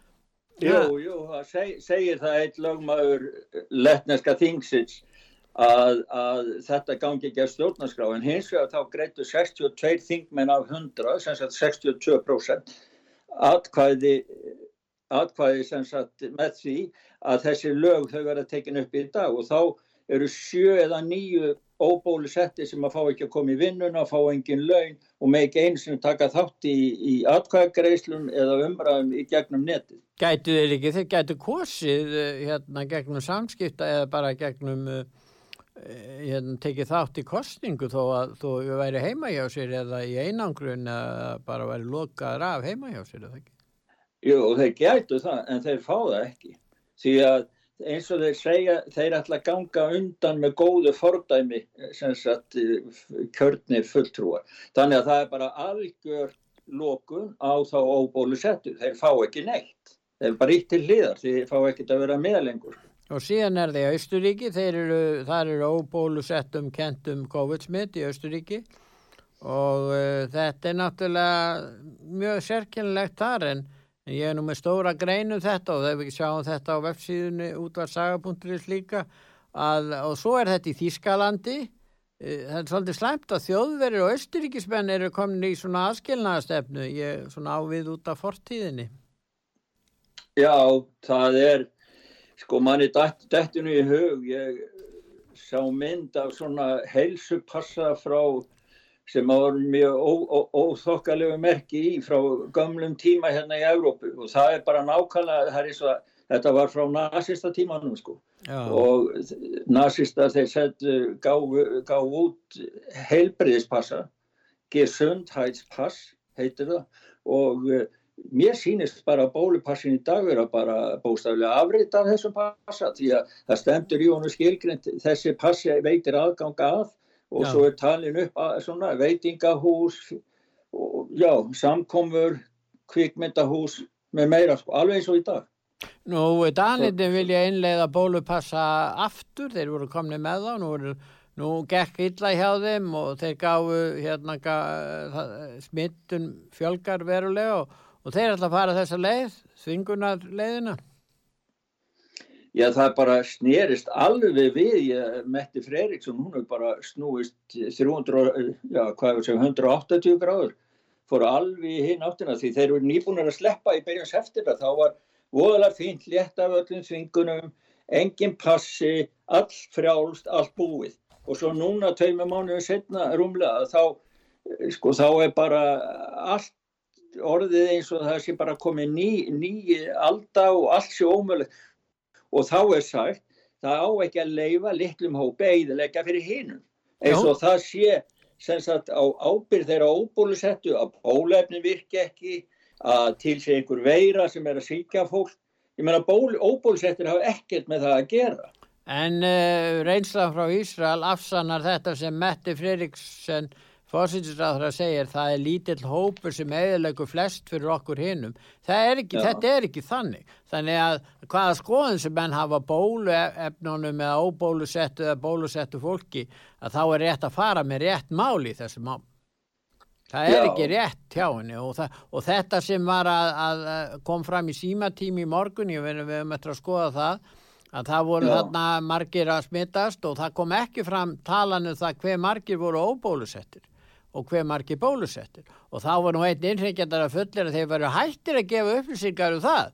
Jú, jú, það seg, segir það eitt lögmaður lettneska þingsins Að, að þetta gangi ekki að stjórnarskrá en hins vegar þá greitu 62 þingmenn af 100, sem sagt 62% atkvæði, atkvæði sem sagt með því að þessi lög þau verða tekin upp í dag og þá eru sjö eða nýju óbólusetti sem að fá ekki að koma í vinnuna, fá engin laun og með ekki einu sem taka þátt í, í atkvæðagreislum eða umræðum í gegnum netið. Gætu þeir ekki, þeir gætu kosið eh, hérna gegnum samskipta eða bara gegnum uh, hérna, tekið þátt í kostningu þó að þú væri heima hjá sér eða í einangrun eða bara væri lokaður af heima hjá sér eða ekki? Jú, þeir gætu það en þeir fá það ekki því að eins og þeir segja, þeir ætla að ganga undan með góðu fordæmi sem sagt kjörnir fulltrúar. Þannig að það er bara algjör lókun á þá óbólu settu. Þeir fá ekki neitt. Þeir bara ítt til liðar, þeir fá ekki að vera með lengur. Og síðan er það í Austuríki, eru, þar eru óbólu settum kentum COVID-smitt í Austuríki og uh, þetta er náttúrulega mjög sérkynlegt þar En ég er nú með stóra greinu um þetta og þegar við sjáum þetta á websíðunni útvarsaga.is líka að, og svo er þetta í Þískalandi e, það er svolítið slæmt að þjóðverðir og austuríkismenn eru komin í svona aðskilnaðastefnu ég svona ávið út af fortíðinni. Já, það er sko manni dættinu í hug. Ég sá mynd af svona heilsupassa frá sem var mjög óþokkalegu merki í frá gamlum tíma hérna í Európu og það er bara nákvæmlega, er að þetta var frá nazista tímanum sko. Já. og nazista þeir settu gá út heilbriðispassa gesundhætspass heitir það. Og uh, mér sýnist bara bólupassin í dag vera bara bóstaflega afrið af þessum passa því að það stendur í honum skilgrind þessi passi veitir aðgang að og já. svo er talin upp að, svona, veitingahús og já, samkomur kvikmyndahús með meira sko, alveg eins og í dag Nú, Danindin vilja einlega bólupassa aftur, þeir voru komni með þá, nú, voru, nú gekk illa hjá þeim og þeir gáfu hérna smittun fjölgar verulega og, og þeir ætla að fara þessa leið, þvingunar leiðina Já, það bara snerist alveg við, ég, Metti Freiriksson, hún hefur bara snúist 300, já, hvað er það sem, 180 gráður, fór alveg í hinn áttina því þeir eru nýbúinir að sleppa í byrjans eftir það, þá var voðalega fínt, létt af öllum þvingunum, engin passi, all frjálst, allt búið. Og svo núna tveimur mánuðu setna rúmlega þá, sko, þá er bara allt orðið eins og það sé bara komið ný, ný alda og allt sé ómöðulegt og þá er sagt það á ekki að leifa litlum hópi eðilegja fyrir hinnum eins og það sé sagt, á ábyrð þeirra óbúlusettu að bólefni virki ekki að til sig einhver veira sem er að síkja fólk. Ég meina óbúlusettur hafa ekkert með það að gera. En uh, reynsla frá Ísrael afsannar þetta sem Metti Fririksen fósinsræðra segir það er lítill hópur sem eðilegu flest fyrir okkur hinnum. Þetta er ekki þannig. Þannig að hvaða skoðun sem menn hafa bóluefnunum eða óbólusettu eða bólusettu fólki að þá er rétt að fara með rétt máli í þessu mál. Það er Já. ekki rétt hjá henni og, það, og þetta sem var að, að kom fram í símatími í morgun, ég veit að við höfum eftir að skoða það, að það voru Já. þarna margir að smittast og það kom ekki fram talanu um það hver margir voru óbólusettir og hver margir bólusettir. Og þá var nú einn innreikjandar að fullir að þeir varu hættir að gefa upplýsingar um það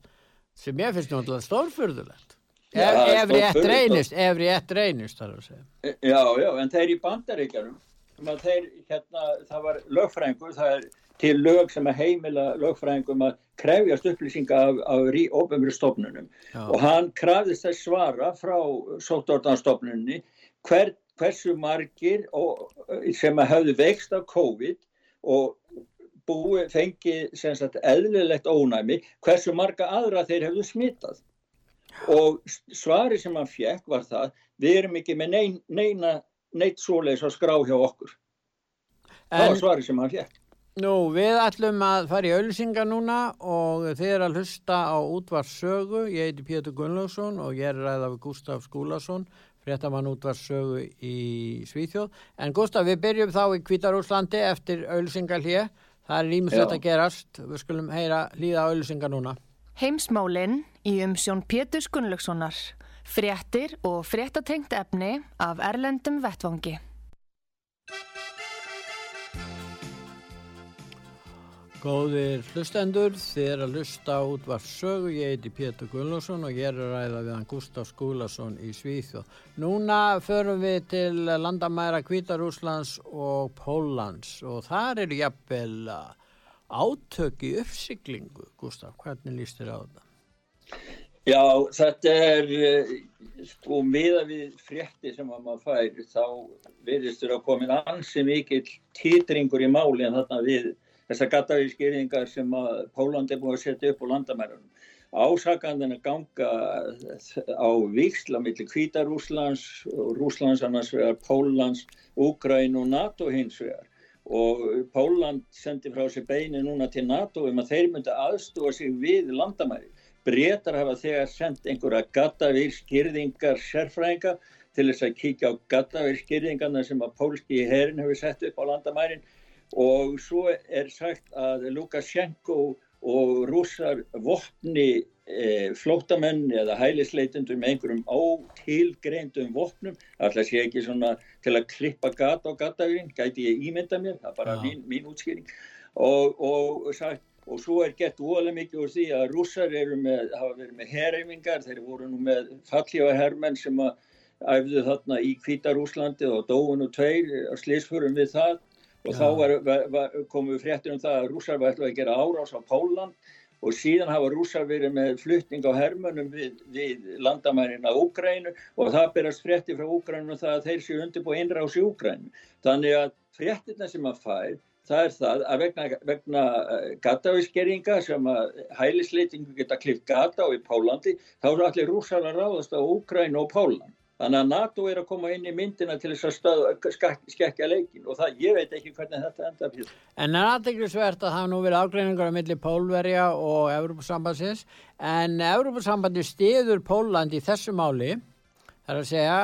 sem ég finnst náttúrulega stórfurðulegt. Ef, ef rétt reynist ef rétt reynist þar að segja. E, Já, já, en þeir í bandaríkjarum þeir, hérna, það var lögfrængur það er til lög sem að heimila lögfræðingum að krefjast upplýsinga af, af ofumri stofnunum. Já. og hann krafðist þess svara frá sóttortanstofnunni hver, hversu margir og, sem hafðu vext af COVID og búi, fengi sagt, eðlilegt ónæmi, hversu marga aðra þeir hefðu smittað. Og svari sem hann fjekk var það, við erum ekki með nein, neina, neitt svoleiðs að skrá hjá okkur. En, það var svari sem hann fjekk. Nú, við ætlum að fara í auðsinga núna og þið er að hlusta á útvarssögu. Ég heiti Pétur Gunnlaugsson og ég er ræðað við Gustaf Skúlason fréttamann útvarsögu í Svíþjóð. En Gustaf, við byrjum þá í Kvítarúslandi eftir auðsingar hér. Það er ímislegt að gerast. Við skulum heyra hlýða auðsingar núna. Heimsmálinn í umsjón Pétur Gunnlaugssonar. Fréttir og fréttatengt efni af Erlendum Vettvangi. Góðir hlustendur, þið er að hlusta út var sögu, ég heiti Pétur Gullarsson og ég er að ræða við hann Gustaf Skúlason í Svíþjóð. Núna förum við til landamæra Kvítarúslands og Póllands og þar eru jafnvel átök í uppsiklingu. Gustaf, hvernig líst þér á þetta? Já, þetta er sko miða við frétti sem að maður fær þá verðist þurra að komin ansi mikill títringur í máli en þarna við þessar gattavískýringar sem að Póland er búin að setja upp á landamærunum. Ásakandina ganga á viksla millir Kvítarúslands og Rúslands annars vegar Pólans, Úgræn og NATO hins vegar og Póland sendi frá sér beini núna til NATO um að þeir myndi aðstúa sig við landamæri. Bretar hafa þegar sendt einhverja gattavískýringar sérfræðinga til þess að kíkja á gattavískýringarna sem að pólski herin hefur sett upp á landamærin og svo er sagt að Lukashenko og rússar vopni e, flótamenn eða hælisleitundum með einhverjum ótilgreindum vopnum, alltaf sé ekki svona til að klippa gata á gatavinn, gæti ég ímynda mér, það er bara mín, mín útskýring. Og, og sagt og svo er gett óalega mikið úr því að rússar með, hafa verið með herreifingar, þeir voru nú með fallífa herrmenn sem að æfðu þarna í Kvítarúslandi og dóun og tveir að slísfurum við það og Já. þá var, var, komum við fréttir um það að rússar var ætlaði að gera árás á Póland og síðan hafa rússar verið með flytning á hermönum við, við landamærin á Úgrænu og það berast fréttir frá Úgrænu það að þeir séu undirbúið innrás í Úgrænu. Þannig að fréttirna sem að fær það er það að vegna, vegna eh, gatavískeringa sem að hælisleitingu geta klift gata á í Pólandi þá er allir rússar að ráðast á Úgrænu og Póland. Þannig að NATO er að koma inn í myndina til þess að skekja leikin og það, ég veit ekki hvernig þetta enda fyrir. En er aðdeglisvert að það nú verið ágreiningar á milli Pólverja og Európa-sambandsins en Európa-sambandi stiður Póland í þessu máli, það er að segja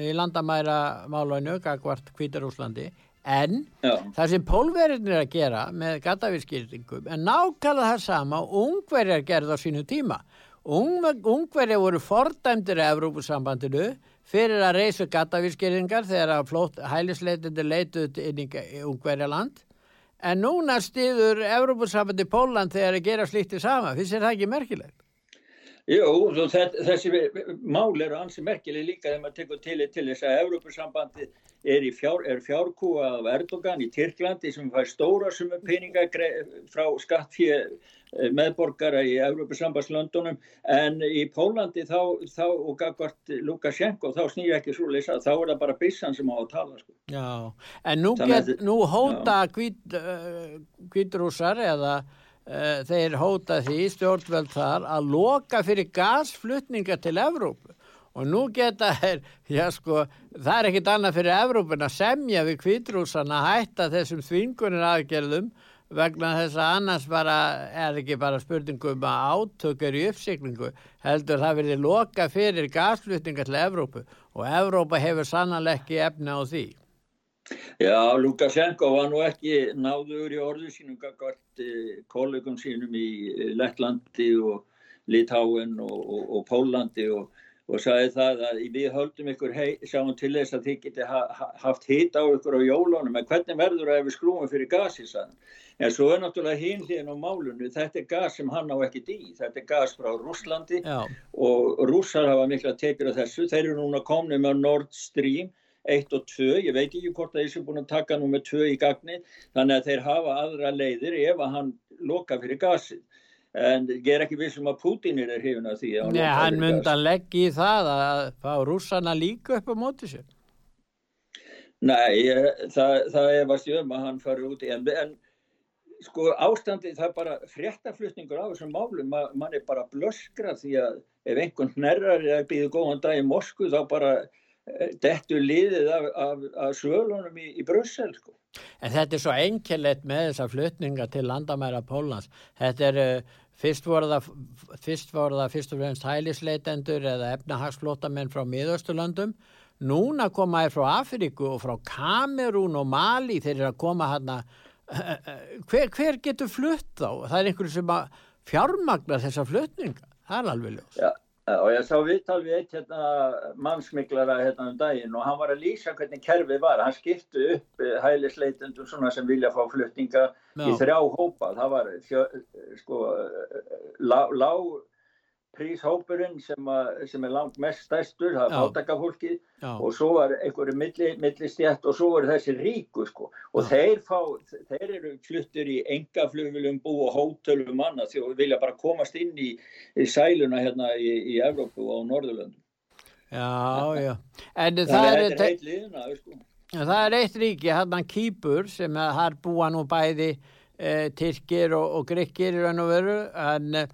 í landamæra málvænu, Gagvart Kvítarúslandi, en Já. það sem Pólverjinn er að gera með gatavískýrtingum er nákvæmlega það sama og ungverjar gerði á sínu tíma. Ungverja voru fordæmdir af Európusambandinu fyrir að reysa gattavískeringar þegar að flót hælisleitindi leituð inn í Ungverjaland en núna stiður Európusambandi Póland þegar að gera slíktið sama. Finnst það ekki merkilegt? Jú, þessi mál eru ansi merkileg líka þegar maður tekur til, til þess að Európusambandi er, fjár, er fjárkúa af Erdogan í Tyrklandi sem fær stóra sumu peninga frá skattfíu eh, meðborgara í Európa-sambandslöndunum en í Pólandi þá, þá og gafkvart Lukashenko þá snýr ekki svo leysa þá er það bara bissan sem á að tala sko. Já, en nú, get, nú hóta kvítrúsar uh, eða uh, þeir hóta því stjórnveld þar að loka fyrir gasflutninga til Evrópu og nú geta þeir, já sko, það er ekkit annað fyrir Evrópun að semja við kvítrúsan að hætta þessum þvingunir aðgerðum vegna þess að annars bara, er ekki bara spurningum að átökur í uppsiklingu, heldur það verið loka fyrir gasflutninga til Evrópu og Evrópa hefur sannanlega ekki efna á því. Já, Lukashenko var nú ekki náður í orðu sínum galt eh, kollegum sínum í eh, Lettlandi og Litáen og, og, og Pólandi og og sagði það að við höldum ykkur hei, sjáum til þess að þið geti ha, haft hit á ykkur á jólunum en hvernig verður það ef við skrúum fyrir gasi sann en svo er náttúrulega hinn hlýðin á málunni þetta er gas sem hann á ekkit í þetta er gas frá Rúslandi Já. og rússar hafa mikla tekjur af þessu. Þeir eru núna komnið með Nord Stream 1 og 2, ég veit ekki hvort að þessu er búin að taka nú með 2 í gagni þannig að þeir hafa aðra leiðir ef að hann loka fyrir gasið. En ég er ekki vissum að Putinir er hefina því Nei, hann mynda að leggja í það að fá rússana líka upp á móti sér. Nei, ég, það, það er vast ég um að hann fari út í en, en sko ástandi það er bara fréttaflutningur á þessum málum Ma, mann er bara blöskra því að ef einhvern nærrar er að býða góðan dag í Moskvu þá bara eh, dettur liðið af, af, af svölunum í, í Brussel sko En þetta er svo enkelett með þessa flutninga til landamæra Pólans. Þetta er, uh, fyrst voru það fyrst, voru það fyrst og fremst hælisleitendur eða efnahagsflótamenn frá miðausturlandum. Núna koma þeir frá Afriku og frá Kamerún og Mali þeir eru að koma hérna. Hver, hver getur flutt þá? Það er einhverju sem fjármagnar þessa flutninga. Það er alveg ljós. Já. Já, og ég sá viðtal við eitt hérna, mannsmiklara hérna um daginn og hann var að lýsa hvernig kerfið var. Hann skiptu upp eh, hælisleitundum svona sem vilja fá flutninga Já. í þrjá hópa. Það var fjö, sko, lág lá príshópurinn sem, að, sem er langt mest stærstur, það er fátakafólkið og svo var einhverju milli, millistjætt og svo voru þessi ríku sko og þeir, fá, þeir eru fluttir í engaflugvilum bú og hótelum manna því og vilja bara komast inn í, í sæluna hérna í, í Evrópu og á Norðurlöndum. Já, já. En það, Þannig að er, er heitt liðina, sko. það er eitt ríki, hann Kýpur, sem að þar búa nú bæði e, Tyrkir og, og Grykkir í raun og veru, en,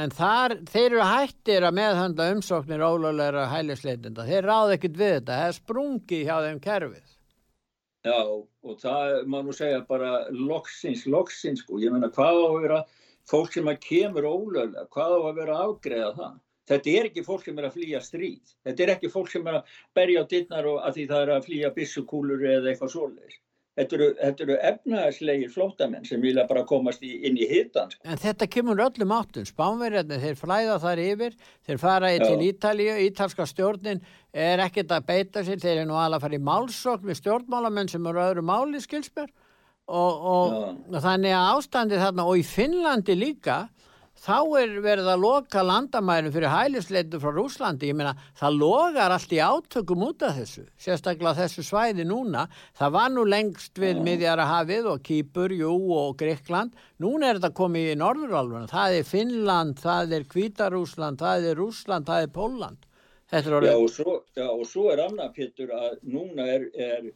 en þar, þeir eru hættir að meðhandla umsóknir ólöglegra hælisleitenda. Þeir ráð ekkert við þetta, það er sprungið hjá þeim kerfið. Já, og það má nú segja bara loksins, loksins, sko. Ég meina, hvað á að vera fólk sem að kemur ólöglega, hvað á að vera afgreða það? Þetta er ekki fólk sem er að flýja stríð. Þetta er ekki fólk sem er að berja á dittnar og að því það er að flýja byssukúlur eða eitthvað svoleiðis. Þetta eru, þetta eru efnaðslegir flótamenn sem vilja bara komast í, inn í hitan. Sko. En þetta kemur öllum áttum, spánverjarnir, þeir flæða þar yfir, þeir fara í til Ítalíu, ítalska stjórnin er ekkert að beita sér, þeir eru nú alveg að fara í málsókn við stjórnmálamenn sem eru öðru máli skilsper og, og, og þannig að ástandi þarna og í Finnlandi líka, þá er verið að loka landamærum fyrir hælisleitu frá Rúslandi, ég meina það logar allt í átökum út af þessu, sérstaklega þessu svæði núna, það var nú lengst við miðjara hafið og Kýpur, Jú og Gríkland, núna er þetta komið í Norðurálfuna, það er Finnland, það er Kvítarúsland, það er Rúsland, það er Pólland. Já, og svo, já, og svo er annað, Pétur, að núna er, er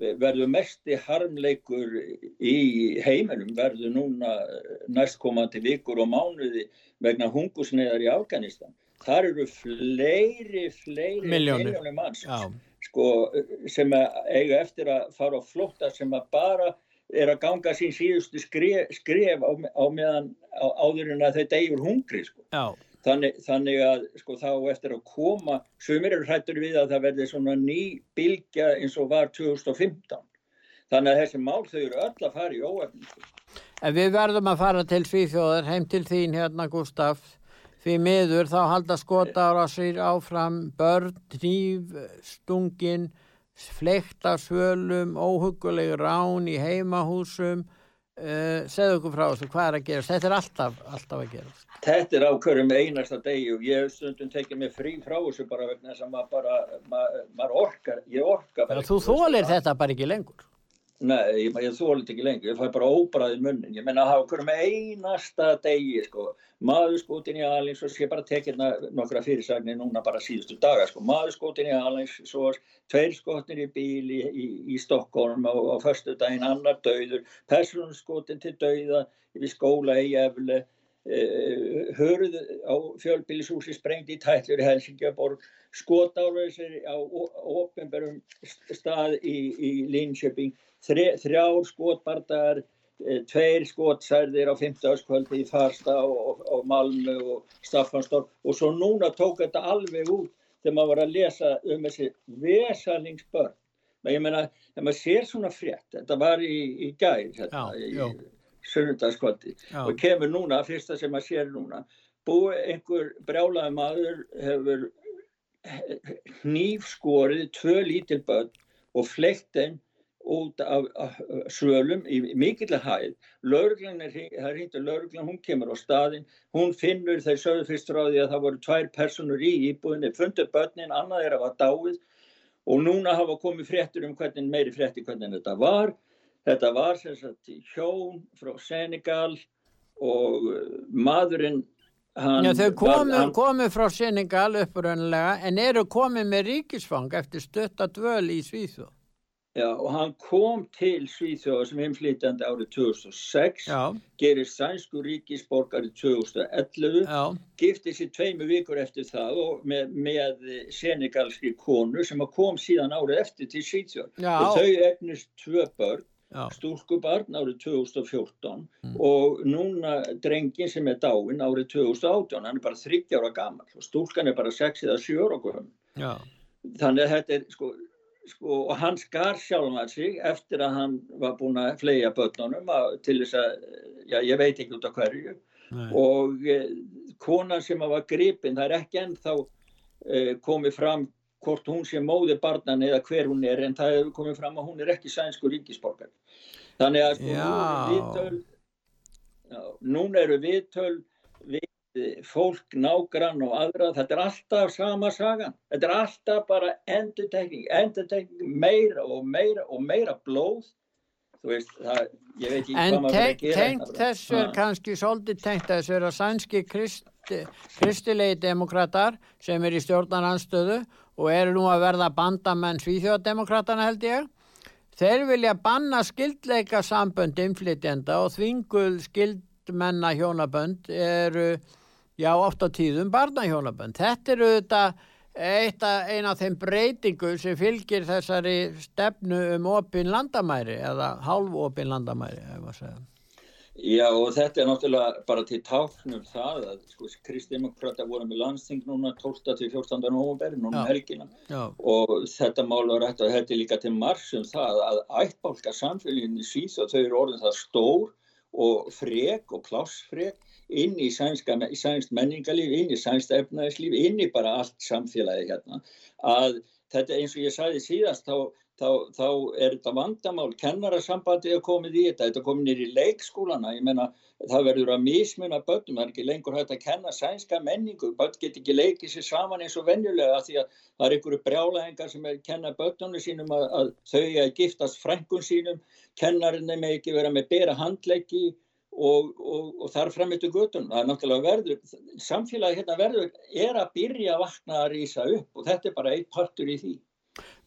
verður mesti harmleikur í heiminum verður núna næstkomandi vikur og mánuði vegna hungusneðar í Afganistan. Þar eru fleiri, fleiri milljónir manns sko, sem eiga eftir að fara á flótta sem að bara er að ganga sín síðustu skref, skref á, á meðan á, áður en að þau degjur hungri sko. já, Þannig, þannig að sko, þá eftir að koma, sumir eru hrættur við að það verði svona ný bylgja eins og var 2015. Þannig að þessi mál þau eru öll að fara í óefni. Sko. en við verðum að fara til Svíþjóðar, heim til þín hérna Gustaf, því miður þá halda skotára sér áfram börn, hníf, stungin, fleikt af svölum, óhuguleg rán í heimahúsum, uh, segðu okkur frá þessu, hvað er að gerast? Þetta er alltaf, alltaf að gerast. Þetta er á hverjum einasta degi og ég stundum tekið mig frí frá þessu bara vegna þess að maður bara, maður, maður orkar, ég orkar þú þólir þetta bara ekki lengur. Nei, ég, ég þólir þetta ekki lengur, ég fæ bara óbræðið munnin, ég menna að hafa hverjum einasta degi, sko, maður skótin í alins og sé bara tekið nokkra fyrirsagnir núna bara síðustu daga, sko, maður skótin í alins, svo tveir skotnir í bíl í, í, Stokkólm á, á förstu daginn, annar döður, persónskótin til döða við skóla í Efle, hörð á fjölbílishúsi sprengt í tætlur í Helsingjaborg skotárveisir á ofnbærum stað í, í Linköping þrjár skotbardagar uh, tveir skotsærðir á 50. kvöldi í Farsta og, og Malmö og Staffansdorf og svo núna tók þetta alveg út þegar maður var að lesa um þessi vesalingsbörn Men ég meina, þegar maður sér svona frétt, þetta var í, í gær, hérna, Já, í já. Sunnudagskvöldi Já. og kemur núna, fyrsta sem maður sér núna, búið einhver brjálaði maður hefur hnífskorið tvö lítil börn og fleikt þeim út af, af svölum í mikill hæð. Lauruglan er, það ringdi lauruglan, hún kemur á staðinn, hún finnur þeir sögðu fyrst frá því að það voru tvær personur í íbúðinni, fundu börnin, annað er að var dáið og núna hafa komið fréttur um hvernig meiri frétti hvernig þetta var. Þetta var sem sagt hjón frá Senegal og uh, maðurinn hann Já, þau komu, hann- komu frá Senegal upprönnilega en eru komið með ríkisfang eftir stutta dvöl í Svíþjóð. Já, og hann kom til Svíþjóða sem heimflýtjandi árið 2006, Já, gerir sænsku ríkisborgari 2011, já, gifti sér tveimu vikur eftir það og með, með senegalski konu sem kom síðan árið eftir til Svíþjóð. Já. Og þau egnust tvö börn, stúlkubarn árið 2014 og núna drengin sem er dáin árið 2018, hann er bara 30 ára gammal og stúlkan er bara 6 eða 7 ára já, þannig að þetta er sko, sko og hann skar sjálfan sig eftir að hann var búin að flega börnunum að, til þess að, já ég veit ekki út af hverju. Nei, og e, konan sem var gripin, það er ekki ennþá uh, komið fram hvort hún sé móði barnan eða hver hún er en það hefur komið fram að hún er ekki sænsku ríkisborgar. Þannig að sko, nú eru viðtöl, við fólk, nágrann og aðra, þetta er alltaf sama sagan. Þetta er alltaf bara endurtekning, endurtekning, meira og meira og meira blóð. Þú veist, það, ég veit ekki en hvað maður verður að gera. En tengt þessu er kannski svolítið tengt þessu er að sænski kristi, kristilegi demokrater sem er í stjórnaranstöðu og eru nú að verða bandamenn svíþjóðademokratana held ég. Þeir vilja banna skildleika sambönd inflytjenda og þvinguð skildmenna hjónabönd eru já oft á tíðum barnahjónabönd. Þetta eru þetta eina af þeim breytingu sem fylgir þessari stefnu um opin landamæri eða hálf opin landamæri, að. Já og þetta er náttúrulega bara til táknum það að sko, Kristdemokrata voru með landsting núna 12. til 14. november núna um helgina Já. og þetta mál var rætt og þetta er líka til margs um það að ættbálka samfélgin í Svís og þau eru orðin það stór og frek og plássfrek inn í sænska, sænst menningarlíf, inn í sænst efnæðislíf, inn í bara allt samfélagi hérna. Að þetta eins og ég sagði síðast þá þá, þá er þetta vandamál, kennarasambandi er komið í þetta, þetta er komið nýri í leikskólana, ég menna það verður að mismuna börnum, það er ekki lengur hægt að kenna sænska menningu, börn get ekki leikið sér saman eins og venjulega því að það er einhverju brjálæðingar sem er kenna börnunum sínum að, að þau að giftast frænkun sínum, kennarinn er með ekki vera með bera handleggi og, og, og þar frammittu götun, það er náttúrulega verður, samfélagi hérna verður er að byrja að vakna að rýsa upp og þetta er bara eitt partur í því.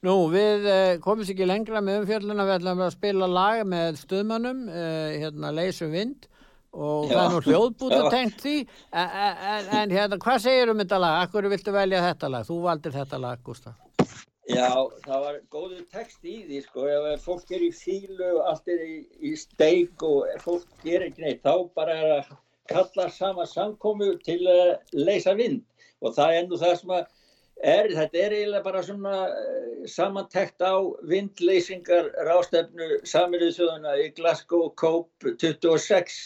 Nú, við eh, komumst ekki lengra með umfjölduna, við ætlum að spila lag með stuðmannum, eh, hérna Leysum vind og Já. það er nú hljóðbúta tengt því, en, en, en hérna, hvað segir um þetta lag? Akkur viltu velja þetta lag? Þú valdir þetta lag, Gustaf. Já, það var góður text í því, sko, ef fólk er í fílu og allt er í, í steik og fólk ger ekki neitt, þá bara er að kalla sama samkomu til að leysa vind. Og það er nú það sem að Er, þetta er eiginlega bara svona uh, samantekt á vindleysingar rástefnu saminuð þjóðuna í Glasgow COP 26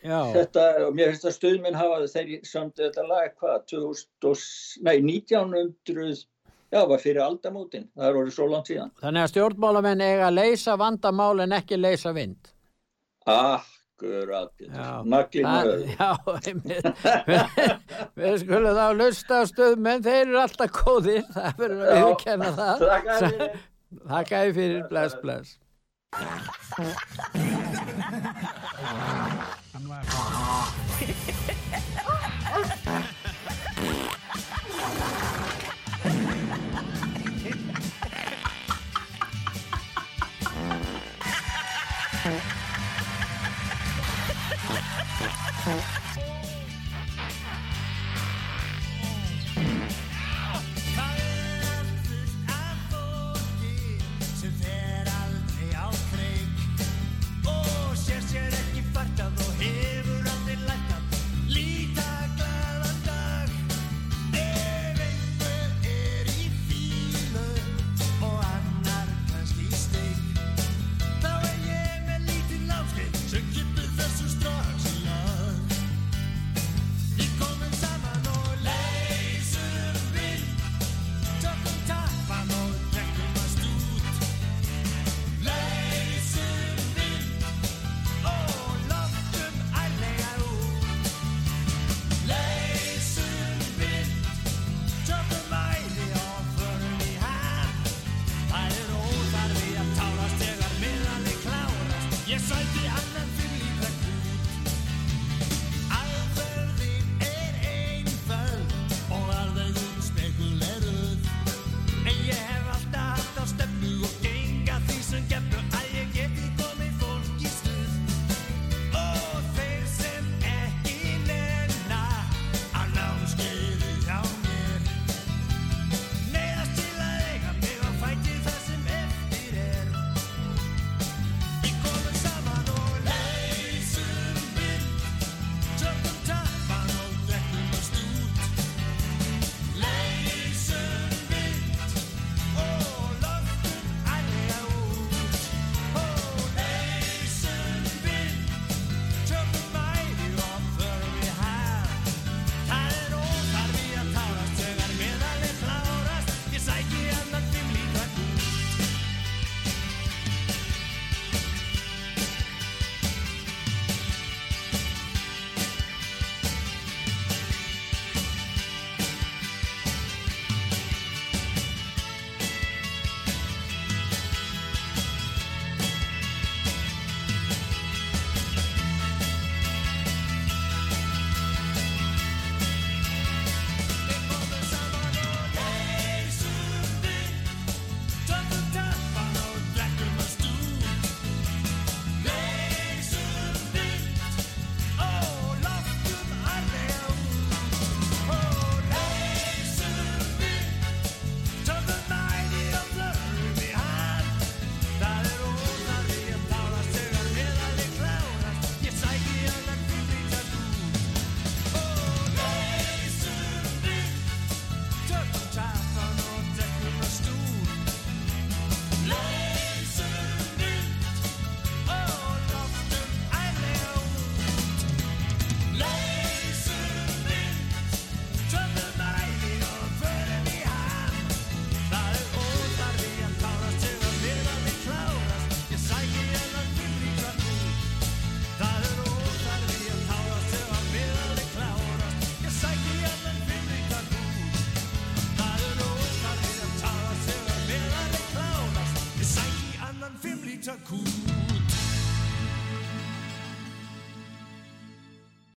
Já. þetta, og mér finnst að stuðminn hafa þegar samt þetta lag hvað 2000, nei 1900 já, var fyrir aldamótin. Það er orðið svo langt síðan. Þannig að stjórnmálamenn eiga að leysa vandamál en ekki leysa vind. Akkurat, naglinu Já, einmitt. Við skulum þá lusta á stöðum en þeir eru alltaf góðir. Það verður að viðkenna það. Þakkaði fyrir, bless, bless. I'm laughing